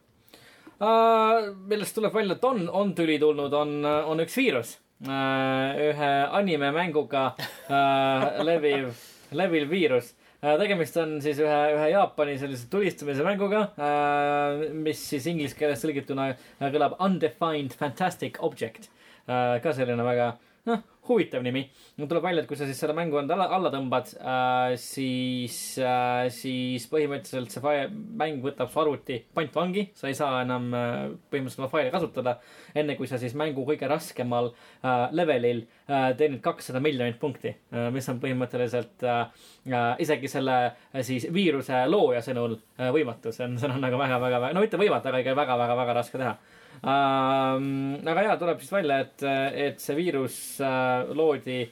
uh,. millest tuleb välja, et on, on tüli tulnud, on, on üks viirus uh,. ühe animemänguga uh, leviv, leviv viirus. Tegemist on siis ühe, ühe Jaapani sellise tulistamise mänguga uh,, mis siis inglise keeles tõlgituna uh, kõlab Undefined Fantastic Object. Ka selline väga, noh, huvitav nimi. no tuleb välja, et kui sa siis selle mängu enda alla, alla tõmbad äh,, siis äh,, siis põhimõtteliselt see fail, mäng võtab su arvuti pantvangi, sa ei saa enam äh, põhimõtteliselt oma faili kasutada. enne kui sa siis mängu kõige raskemal äh, levelil äh, teenid kakssada miljonit punkti äh,, mis on põhimõtteliselt äh, äh, isegi selle äh, siis viiruse looja sõnul äh, võimatu, see on, see on nagu väga-väga, no mitte võimatu, aga ikka väga-väga-väga raske teha. Aga jaa, tuleb siis välja, et, et see viirus äh, loodi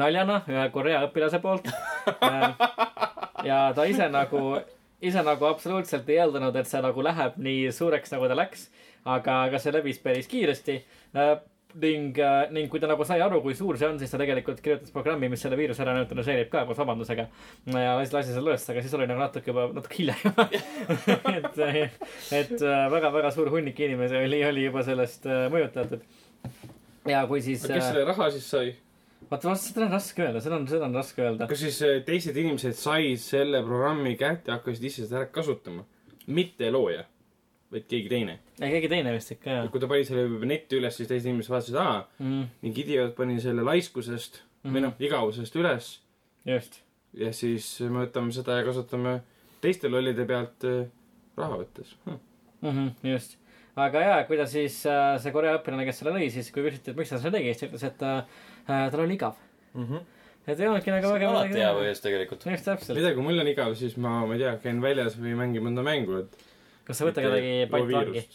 naljana ühe Korea õpilase poolt äh,. ja ta ise nagu, ise nagu absoluutselt ei eeldanud, et see nagu läheb nii suureks, nagu ta läks. aga, aga see levis päris kiiresti äh, ning, ning kui ta nagu sai aru, kui suur see on, siis ta tegelikult kirjutas programmi, mis selle viiruse ära neutraliseerib ka koos vabandusega. ja lasi, lasi selle üles, aga siis oli nagu natuke juba, natuke hilja juba. et, et väga-väga suur hunnik inimesi oli, oli juba sellest äh, mõjutatud. ja kui siis. kes selle raha siis sai? vaata, vaata seda on raske öelda, seda on, seda on raske öelda. kas siis äh, teised inimesed said selle programmi kätte ja hakkasid ise seda ära kasutama? mitte looja, vaid keegi teine. ei, keegi teine vist ikka jah kui ta pani selle netti üles, siis teised inimesed vaatasid, aa, mm,. mingi idioot pani selle laiskusest mm -hmm. või noh, igavusest üles just, ja siis me võtame seda ja kasutame teiste lollide pealt äh, raha võttes hm.. mm. -hmm, just. aga jaa, kui ta siis äh,, see Korea õpilane, kes selle lõi, siis kui küsiti, et miks ta seda tegi, siis ta ütles, et äh, äh, tal oli igav. et ei olnudki nagu väga alati hea. põhjus tegelikult. just täpselt. mida, kui mul on igav, siis ma, ma ei tea, käin väljas või mängin mõnda mängu, et kas sa võta kedagi pantvangi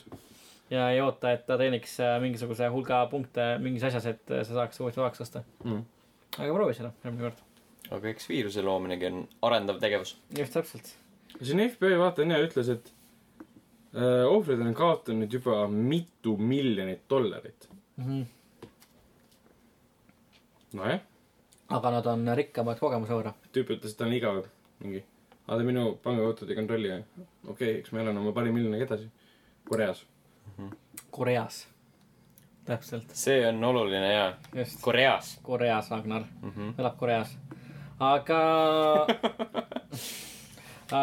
ja ei oota, et ta teeniks äh, mingisuguse hulga punkte mingis asjas, et äh, sa saaks uuesti vabaks lasta. mm.. aga proovi seda järgmine kord. aga eks viiruse loominegi on arendav tegevus. just täpselt. siin FBI vaataja ütles, et äh, ohvrid on kaotanud juba mitu miljonit dollarit. Mm -hmm. nojah, aga nad on rikkamad kogemuse võrra. tüüp ütles, et ta on igav, mingi. Aga ta minu pangakontot ei kontrolli, okei okay,, eks ma elan oma paari miljoniga edasi. Koreas. Koreas. täpselt, see on oluline ja just. Koreas Koreas, Ragnar. mm. -hmm. elab Koreas. aga,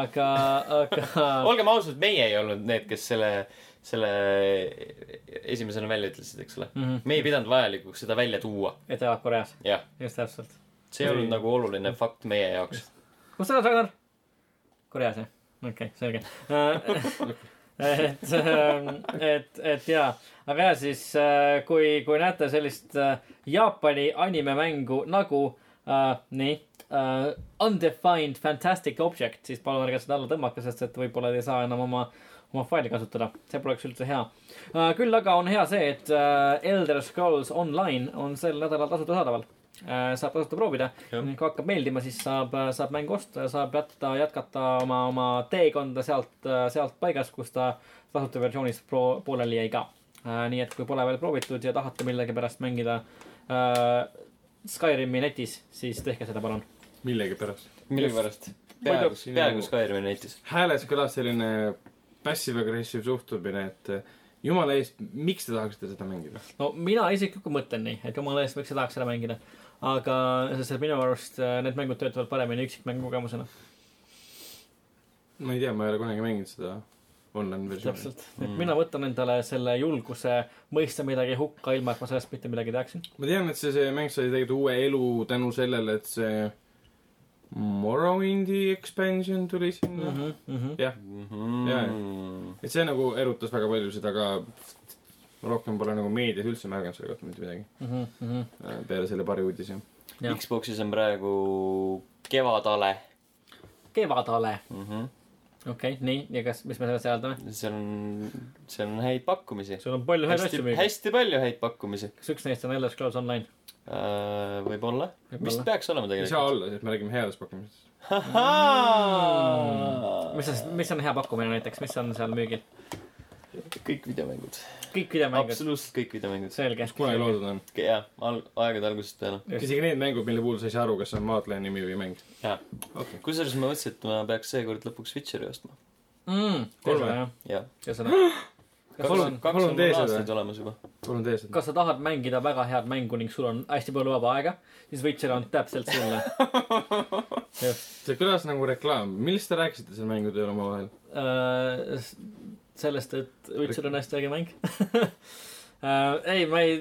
aga, aga. olgem ausad, meie ei olnud need, kes selle, selle esimesena välja ütlesid, eks ole. Mhm. me ei pidanud vajalikuks seda välja tuua. et elab Koreas, just täpselt. see ei olnud nagu oluline fakt meie jaoks. kus sa elad, Ragnar? Koreas jah, okei okay,, selge. et, et, et jaa, aga jaa, siis äh, kui, kui näete sellist äh, Jaapani animemängu nagu äh, nii äh, Undefined Fantastic Object, siis palun ärge seda alla tõmmake, sest et võib-olla te ei saa enam oma, oma faili kasutada. see poleks üldse hea äh,. küll aga on hea see, et äh, Elder Scrolls Online on sel nädalal tasuta saadaval äh,. Saab tasuta proovida kui hakkab meeldima, siis saab, saab mängu osta ja saab jätta, jätkata oma, oma teekonda sealt, sealt paigast, kus ta tasuta versioonis pro-, pooleli jäi ka äh,. nii et kui pole veel proovitud ja tahate millegipärast mängida äh, Skyrimi netis, siis tehke seda palun. millegipärast. millegipärast. Peaaegu sinu- Skyrimi netis. hääles kõlas selline passive-agressiiv suhtumine, et äh, jumala eest, miks te tahaksite seda mängida? no mina isiklikult mõtlen nii, et jumala eest, miks sa tahaks seda mängida. aga, sest minu arust äh, need mängud töötavad paremini üksikmängu kogemusena. ma ei tea, ma ei ole kunagi mänginud seda online versiooni. täpselt, et mina võtan endale selle julguse mõista midagi hukka, ilma et ma sellest mitte midagi teaksin. ma tean, et see, see mäng sai tegelikult uue elu tänu sellele, et see Morrowindi expansion tuli sinna mm. -hmm. -hmm. jah, Jaa, et see nagu erutas väga paljusid, aga ma rohkem pole nagu meedias üldse märganud selle kohta mitte midagi. Mm -hmm. peale selle paari uudise. Xbox'is on praegu kevadale kevadale, mm. -hmm. okei, nii, ja kas, mis me sellest järeldame? seal on, seal on häid pakkumisi. sul on palju häid hästi asju, müügis. hästi palju häid pakkumisi. kas üks neist on Elder Scrolls Online? võib-olla. Võib-olla. vist peaks olema ei saa tegelikult. olla, sest me räägime headest pakkumistest. mis on, mis on hea pakkumine näiteks, mis on seal müügil? Kõik videomängud. kõik videomängud, absoluutselt kõik videomängud. selge. mis kunagi loodud on. jah, al-, aegade algusest peale. isegi need mängud, mille puhul sa ei saa aru, kas see on Maadlane nimi või mäng. jaa okei. kusjuures ma mõtlesin, et ma peaks seekord lõpuks Witcheri ostma. mm,. Kolme. jah, ja seda. Palun- on, kaks palun on tee mul seda. aastaid olemas juba. palun tee seda. kas sa tahad mängida väga head mängu ning sul on hästi palju vaba aega, siis Witcher on täpselt sulle. see kõlas nagu reklaam. millest te rääkisite seal mängude üle omavahel? Äh, sellest, et Witcher on hästi äge mäng uh. ei, ma ei,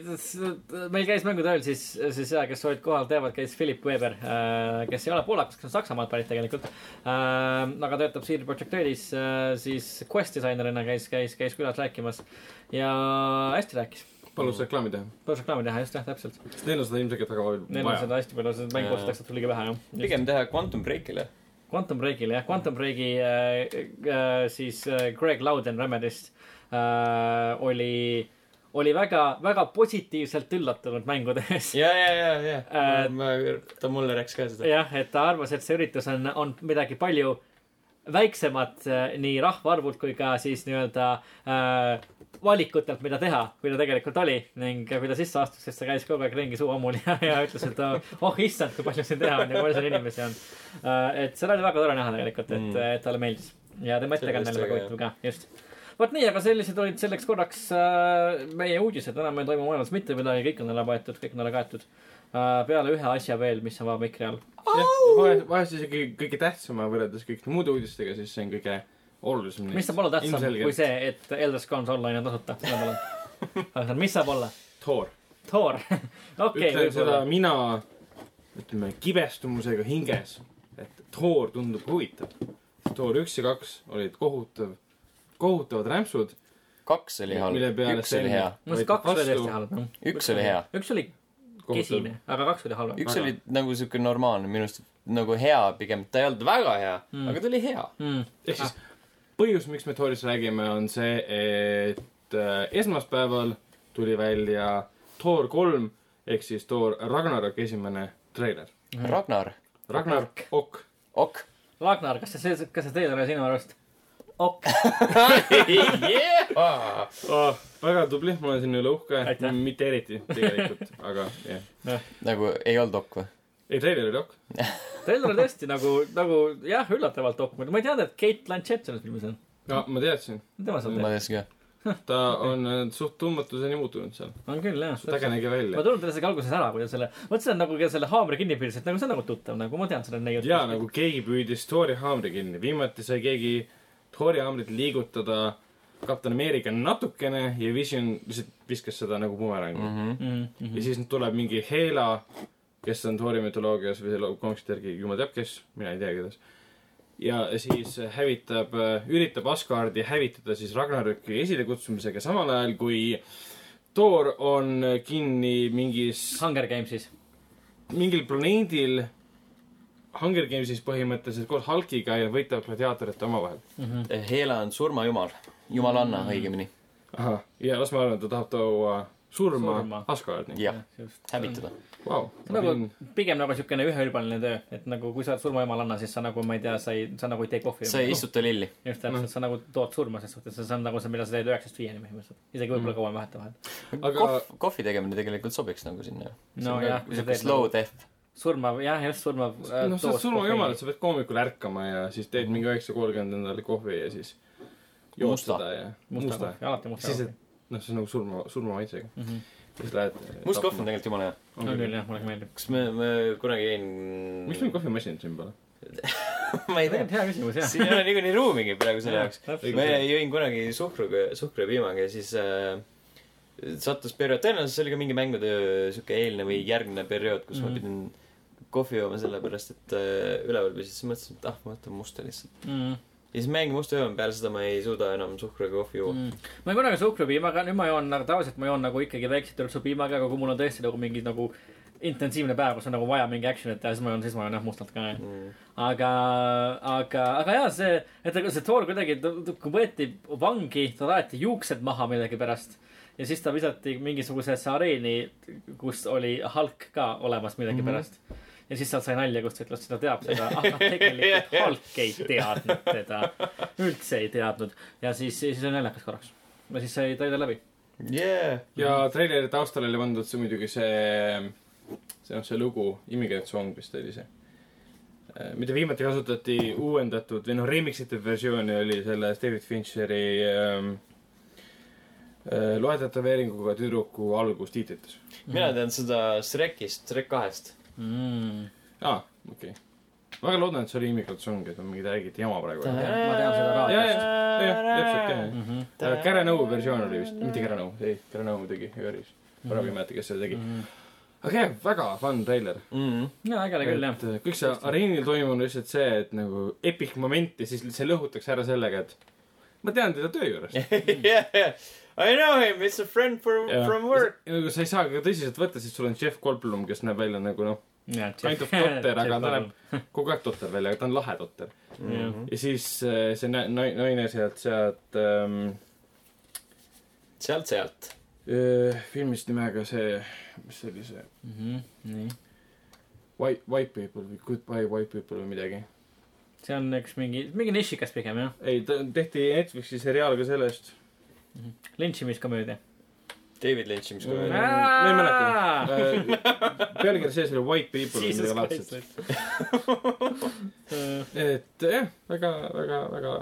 meil käis mängutööl siis, siis ja, kes olid kohal, teavad, käis Philip Weber uh,, kes ei ole poolakas, kes on Saksamaalt pärit tegelikult uh,. aga töötab CD Projekt Redis uh,, siis Quest disainerina käis, käis, käis külas rääkimas ja hästi rääkis. palus reklaami teha. palus reklaami teha, just jah, täpselt. sest neil on seda ilmselgelt väga Neil on vaja. seda hästi palju, seda mängu ostetakse tuligi vähe jah. pigem teha Quantum Breakile. Quantum Breakile jah, Quantum Breaki äh, äh, siis äh, Greg Loudon Remedist äh, oli, oli väga, väga positiivselt üllatunud mängudes. ja, ja, ja, ja Äh, ma, ta mulle rääkis ka seda. jah, et ta arvas, et see üritus on, on midagi palju väiksemat äh, nii rahvaarvult kui ka siis nii-öelda äh, valikutelt, mida teha, kui ta tegelikult oli ning kui ta sisse astus, siis ta käis kogu aeg ringi suu ammuli ja, ja ütles, et oh issand, kui palju siin teha on ja palju siin inimesi on äh,. et seda oli väga tore näha tegelikult, et Mm. et talle meeldis ja tema ettekanne oli väga huvitav ka, just vot nii, aga sellised olid selleks korraks äh, meie uudised, enam ei toimu maailmas mitte midagi, kõik on ära võetud, kõik on ära kaetud äh,. Peale ühe asja veel, mis on vaba mikri all. vahest, vahest isegi kõige tähtsama võrreldes kõikide muude uudistega, siis see on kõige olulisem. mis saab olla tähtsam kui see, et Elder Scrolls Online on tasuta, palun. mis saab olla? Thor. Thor, okei, ütlen seda mina, ütleme, kibestumusega hinges, et Thor tundub huvitav. Thor üks ja kaks olid kohutav, kohutavad rämpsud. kaks oli halb, üks oli hea. üks oli hea. üks oli kesine, aga kaks oli halvem. üks oli nagu siuke normaalne, minu arust nagu hea pigem, ta ei olnud väga hea Mm. mm., aga ta oli hea. mm.. ehk siis põhjus, miks me Thorist räägime, on see, et äh, esmaspäeval tuli välja Thor kolm ehk siis Thor Ragnarok esimene treiler. Ragnar, Ragnar Ok. ok. Ragnar, kas see, kas see treiler oli sinu arust? Ok, yeah! Oh, väga tubli, ma olen sinu üle uhke mitte eriti tegelikult, aga jah. nagu ei olnud ok või? ei, treiler oli ok. treiler oli tõesti nagu, nagu jah, üllatavalt ok, ma ei teadnud, et Kate Blanchett selles filmis on. no ma teadsin, tema saab ma teha. teadsin ka. ta on äh, suht tundmatuseni muutunud seal. on küll jah. ta nägi ma välja. tulnud talle isegi alguses ära, kui ta selle, on nagu, selle haamri kinni piiris, et nagu see on nagu tuttav, nagu ma tean selle neiut. jaa, nagu keegi püüdis Thori haamri kinni, viimati sai keegi Thori haamrit liigutada kapten Ameerika natukene ja Vision lihtsalt viskas seda nagu bumerangi mm. Mhm. mm. -hmm. ja siis tuleb mingi Hela, kes on Thori mütoloogias või selle komiksite järgi jumal teab kes, mina ei tea, kuidas. ja siis hävitab, üritab Asgardi hävitada siis Ragnaroki esilekutsumisega samal ajal, kui Thor on kinni mingis, Hunger Games'is. mingil planeedil Hunger Gamesis põhimõtteliselt koos Hulkiga ja võitlevad gladiaatorite omavahel. Hela on surmajumal, jumalanna õigemini, ahah, ja las ma arvan, et ta tahab tuua surma, Surma. Asgardi. jah, hävitada. On nagu pigem nagu siukene üheülbaline töö, et nagu kui sa oled surmajumalanna, siis sa nagu, ma ei tea, sa ei, sa nagu ei tee kohvi. sa ei istuta lilli. just täpselt, sa nagu tood surma ses suhtes, see on nagu see, mida sa teed üheksast viieni põhimõtteliselt. isegi võib-olla kauem vahetevahel. Aga- kohv, kohvi tegemine tegelikult sobiks nagu sinna ju. no jah, kui sa siuke teed slow nagu death. surmav, jah, just surmav. noh, sa oled surmajumal, et sa pead hommikul ärkama ja siis teed mingi üheksa kolmkümmend endale kohvi ja siis jood seda ja musta musta. kohvi, alati musta siis, kohvi noh, see on nagu surma, surmamaitsega. Mhm. siis lähed. must kohv on tegelikult jumala hea. on küll jah, mulle meeldib. kas me, me kunagi jõin. miks meil kohvimasinat siin pole? ma ei tea. hea küsimus jah. siin ei ole niikuinii ruumigi praegu selle jaoks. ma jõin kunagi suhkruga, suhkru ja piimaga ja siis äh, sattus periood, tõenäoliselt see oli ka mingi mängude sihuke eelne või järgne periood, kus mm -hmm. ma Mhm. pidin kohvi jooma sellepärast, et äh, üleval püsis, siis mõtlesin, et ah, ma võtan musta lihtsalt. mm.. ja siis ma jäingi musta jooma, peale seda ma ei suuda enam suhkruga kohvi juua mm.. Mm. ma ei kunagi suhkrupiimaga, nüüd ma joon nagu tavaliselt ma joon nagu ikkagi väikseid töltsu piimaga, aga kui mul on tõesti nagu mingi nagu intensiivne päev, kus on nagu vaja mingi action'it teha, siis ma joon, siis ma joon jah mustalt ka. aga, aga, aga jaa, see, et ega see Thor kuidagi, kui võeti vangi, tal aeti juuksed maha millegipärast. ja siis ta visati mingisugusesse areeni, kus oli Hulk ka olemas millegipärast mm. -hmm ja siis sealt sai nalja, kus ta ütles, et ta teab seda, aga tegelikult Hulk ei teadnud teda, üldse ei teadnud. ja siis, siis oli naljakas korraks. ja siis sai treiler läbi. yeah.. ja treileri taustal oli pandud see muidugi see, see noh, see lugu, Immigrant Song vist oli see. mida viimati kasutati uuendatud või noh, remix itud versiooni oli selles David Fincheri ähm, äh, loe tätoveeringuga tüdruku algustiitrites. mina tean seda Shrekist, Shrek kahest. Mm. aa, okei okay.. väga loodan, et see oli Immigrant Song, et ma mingit räägiti jama praegu. ma tean seda raadiost. ja, täpselt, jah. -hmm. Äh, Käre Nõu versioon oli vist, mitte Käre Nõu, ei, Käre Nõu tegi Jüris. praegu ei mäleta, kes selle tegi. aga jah, väga fun treiler. Mm. ja äge oli küll jah. äh, kõik see areenil toimuv on lihtsalt see, et nagu epic moment ja siis see lõhutakse ära sellega, et ma tean teda töö juurest. yeah, yeah. I know him, it's a friend from, from work. nagu sa ei saa ka tõsiselt võtta, siis sul on Jeff Goldblum, kes näeb välja nagu noh, kind of totter, aga ta näeb kogu aeg totter välja, aga ta on lahe totter. jah, ja siis äh, see nä- nai- naine sealt, sealt ähm, sealt-sealt. äh, filmist nimega see, mis see oli see, nii. White, White People või Goodbye White People või midagi. see on üks mingi, mingi nišikas pigem jah. ei, ta tehti Netflixi seriaal ka sellest. lynchimiskomöödia. David Lynch'i, mis Mm. komöödia. ma ei mäleta. pealkiri sees oli White People või midagi laadset. et jah, väga, väga, väga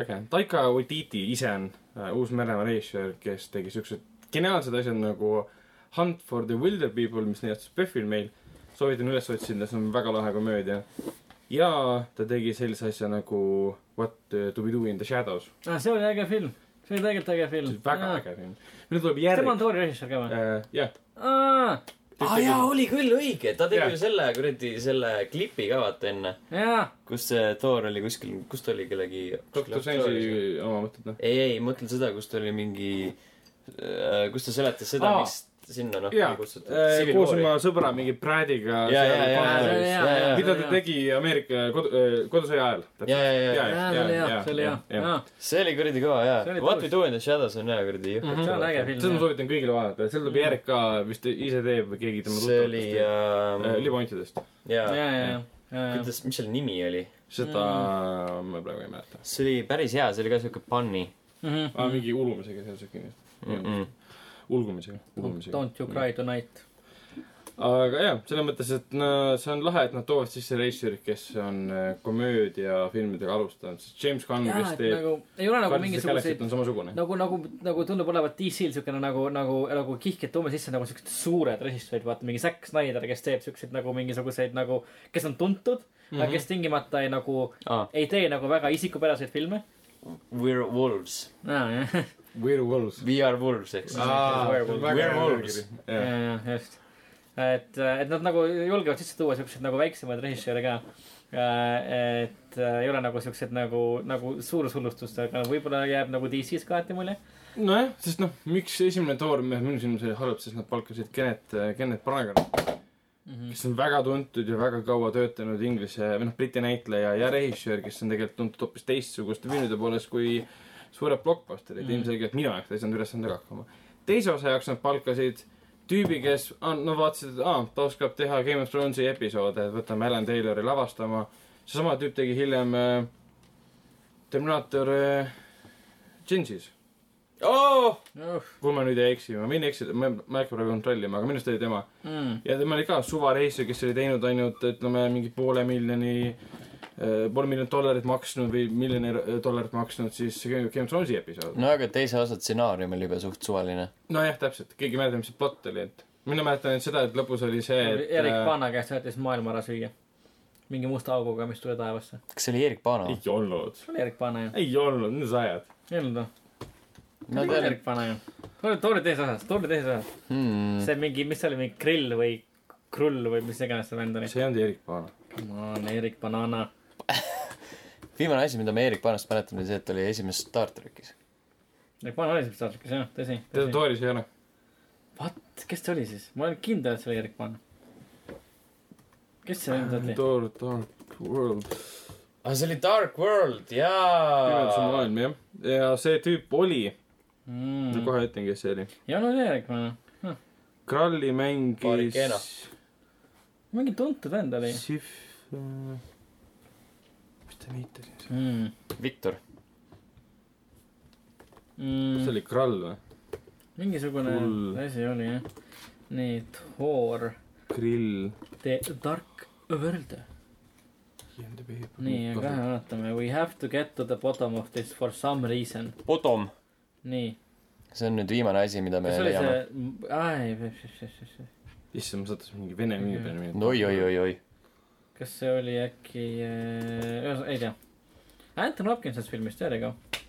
äge. Taika Waititi ise on äh, Uus-Meremaa režissöör, kes tegi siuksed geniaalsed asjad nagu Hunt for the Wilder People, mis näitas PÖFFil meil. soovitan üles otsida, see on väga lahe komöödia. ja ta tegi sellise asja nagu What to be do in the shadows. Ah, see oli äge film. See oli tegelikult äge see film väga äge film. nüüd tuleb järg tema on. Tori režissöör ka või? jah, aa, aa jaa, oli küll õige, ta tegi ju selle kuradi, selle klipi ka vaata enne, kus see Thor oli kuskil, kus ta oli kellegi. doktor Strange'i oma mõtted, noh. ei, ei, mõtlen seda, kus ta oli mingi, kus ta seletas seda, Aa. Sinna noh, ei, kutsutud. koos oma sõbra mingi Brad'iga. mida ta tegi Ameerika kodu, kodusõja ajal. ja, ja, ja, see oli hea, see oli kuradi kõva jaa See oli. What we do in the shadows on hea kuradi jõhker. see on äge film, seda ma soovitan kõigile vaadata, seal tuleb järg ka vist ise teeb või keegi tema see oli tuttavatest. äh,, libaantidest. ja, jaa, ja, ja, ja, kuidas, mis selle nimi oli? seda ma praegu ei mäleta. see oli päris hea, see oli ka siuke punny ja. aa, mingi ulumisega seal siuke, mm. -mm. ulgumisega, ulumisega. Don't you cry tonight. aga jah, selles mõttes, et no see on lahe, et nad toovad sisse režissöörid, kes on äh, komöödiafilmidega alustanud, sest James Gunn, kes teeb nagu ei ole nagu mingisuguseid nagu, nagu, nagu tundub olevat DC-l siukene nagu, nagu, nagu kihk, et toome sisse nagu siuksed suured režissöörid, vaata mingi Zack Snyder, kes teeb siukseid nagu mingisuguseid nagu, kes on tuntud mm, -hmm. aga kes tingimata ei nagu, Ah, ei tee nagu väga isikupäraseid filme. We're wolves. aa, jah, Werewolves. We are wolves, eks. Werewolves. Werewolves. ja, ja just. et, et nad nagu julgevad sisse tuua siukseid nagu väiksemaid režissööre ka. et äh, ei ole nagu siuksed nagu, nagu suursullustust, aga võib-olla jääb nagu DC-s kaheti mulje. nojah, sest noh, miks esimene Thor minu silmis oli halb, sest nad palkasid Kennet, Kennet Branagan, kes on väga tuntud ja väga kaua töötanud inglise või noh, briti näitleja ja režissöör, kes on tegelikult tuntud hoopis teistsuguste filmide poolest kui suured blockbusterid mm., ilmselgelt minu jaoks ta ei saanud ülesandega hakkama. teise osa jaoks nad palkasid tüübi, kes, no vaatasid, et aa, ta oskab teha Game of Thronesi episoode, et võtame Alan Taylori lavastama. seesama tüüp tegi hiljem äh, Terminaator äh, Genesis oh!. kui ma nüüd ei eksi, ma võin eksida, ma ma ei hakka praegu kontrollima, aga minu arust oli tema. Mm. ja tema oli ka suvareisija, kes oli teinud ainult ütleme mingi poole miljoni, poole miljonit dollarit maksnud või miljoni dollarit maksnud siis Game of Thronesi episood. no aga teise osa stsenaarium oli juba suht suvaline. nojah, täpselt, keegi ei mäleta, mis see plott oli, et mina mäletan ainult seda, et lõpus oli see, et Erik äh, Paana käest võetis maailma ära süüa. mingi musta auguga, mis tuli taevasse. kas see oli Erik Paano? ei olnud, see oli Erik Paana ju. ei olnud, mida sa ajad? ei olnud või? ma see oli Erik Paana ju. too oli, too oli teises osas, too oli teises osas. hmm. see mingi, mis see oli, mingi grill või krull või mis iganes see vend oli. see ei olnud Erik Paana. Come on, Erik Banana. viimane asi, mida ma Erik Paanost mäletan, oli see, et oli esimeses Star trackis. Paana oli selles saates jah, tõsi. teda Tooris ei ole. What, kes ta oli siis? ma olen kindel, et see oli Erik Paana. kes see vend oli? Dark, Dark World. aa, see oli Dark World, jaa. maailm, jah. ja see tüüp oli, ma Mm. kohe ütlen, kes see oli. Janu Järgmine. Kralli Barricena. mängis mingi tuntud vend oli Sif, ta nimetas siis? mm.. Viktor. Mm. see oli Krall või? mingisugune Kull. asi oli jah. nii, Thor, Grill. The Dark World. nii, aga kohe vaatame. We have to get to the bottom of this for some reason. Potom. nii. see on nüüd viimane asi, mida me kas leiame. see, issand, ma sattusin mingi vene nimi peale minema. oi, oi, oi, oi. Kas see oli äkki, ühesõnaga, ei tea. Anton Hopkinsist filmist, there you go.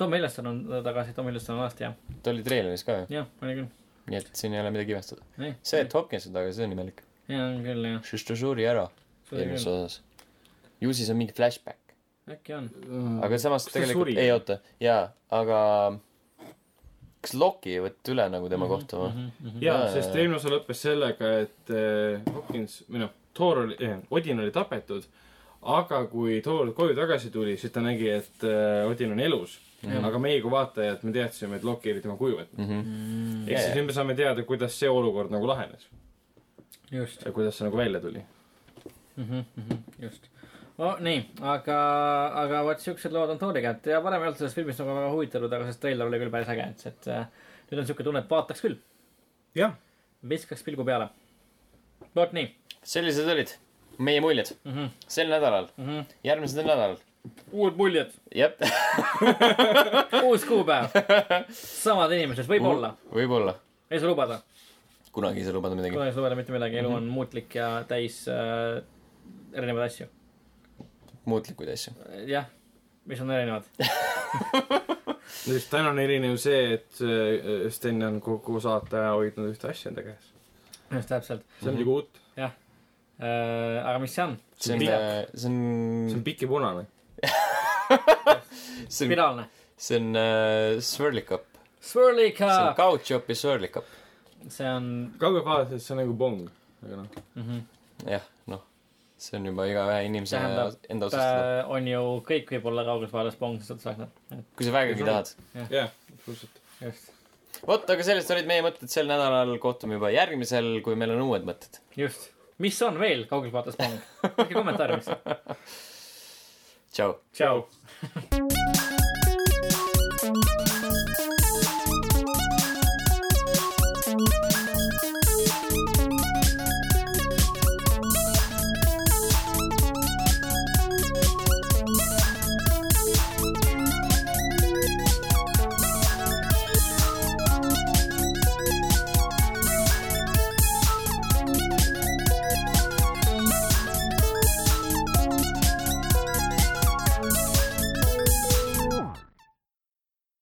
Tom Hiddleston on tagasi, Tom Hiddleston on aasta hea. ta oli treileris ka ju, jah, oli küll. nii et siin ei ole midagi imestada. see, et Hopkins on taga, see on imelik. jaa, on küll jah. sest ta suri ära eelmises osas. ju siis on mingi flashback. äkki on. aga samas Kas tegelikult ei oota, jaa, aga kas Loki ei võta üle nagu tema kohta või? või? jaa, Jaa, sest jaa. eelmine osa lõppes sellega, et äh, Hopkins, või noh, Thor oli eh,, Odin oli tapetud, aga kui Thor koju tagasi tuli, siis ta nägi, et äh, Odin on elus Jah. aga meie kui vaatajad, me teadsime, et Loki oli tema kuju võtnud. Mhm. ehk Jaa, siis jaa. nüüd me saame teada, kuidas see olukord nagu lahenes just, ja kuidas see nagu välja tuli. just. oh nii, aga, aga vot siuksed lood on Thoriga, et ja varem ei olnud sellest filmist nagu väga huvitatud, aga see treiler oli küll päris äge, et, et äh, nüüd on siuke tunne, et vaataks küll, jah, viskaks pilgu peale. vot nii sellised olid meie muljed mm. -hmm. sel nädalal, Mm -hmm. järgmisel nädalal. uued muljed, jah, uus kuupäev, samad inimesed, võib-olla, võib-olla. ei saa lubada, kunagi ei saa lubada midagi. pole ei saa lubada mitte midagi, elu on muutlik ja täis äh, erinevaid asju. muutlikuid asju. jah, mis on erinevad. näiteks täna on erinev see, et äh, Sten on kogu saate aja hoidnud ühte asja enda käes. just täpselt see on midagi uut, äh,. Aga mis see on? see on, see see on on, pikk ja punane. see on, spiraalne. see on äh, Swirly Cup. see on Swirly Cup. see on kaugelt vaadates see on nagu pong, aga noh, mm. -hmm. jah, noh, see on juba iga ühe inimese Tähendab, enda otsustada. Äh, on ju kõik võib-olla pong, sest sa saad, kui sa vägagi tahad. jah, absoluutselt. just, vot, aga sellised olid meie mõtted sel nädalal, kohtume juba järgmisel, kui meil on uued mõtted. just. Mis on veel kaugelt vaadates pong? tehke kommentaare, mis. tšau. tšau.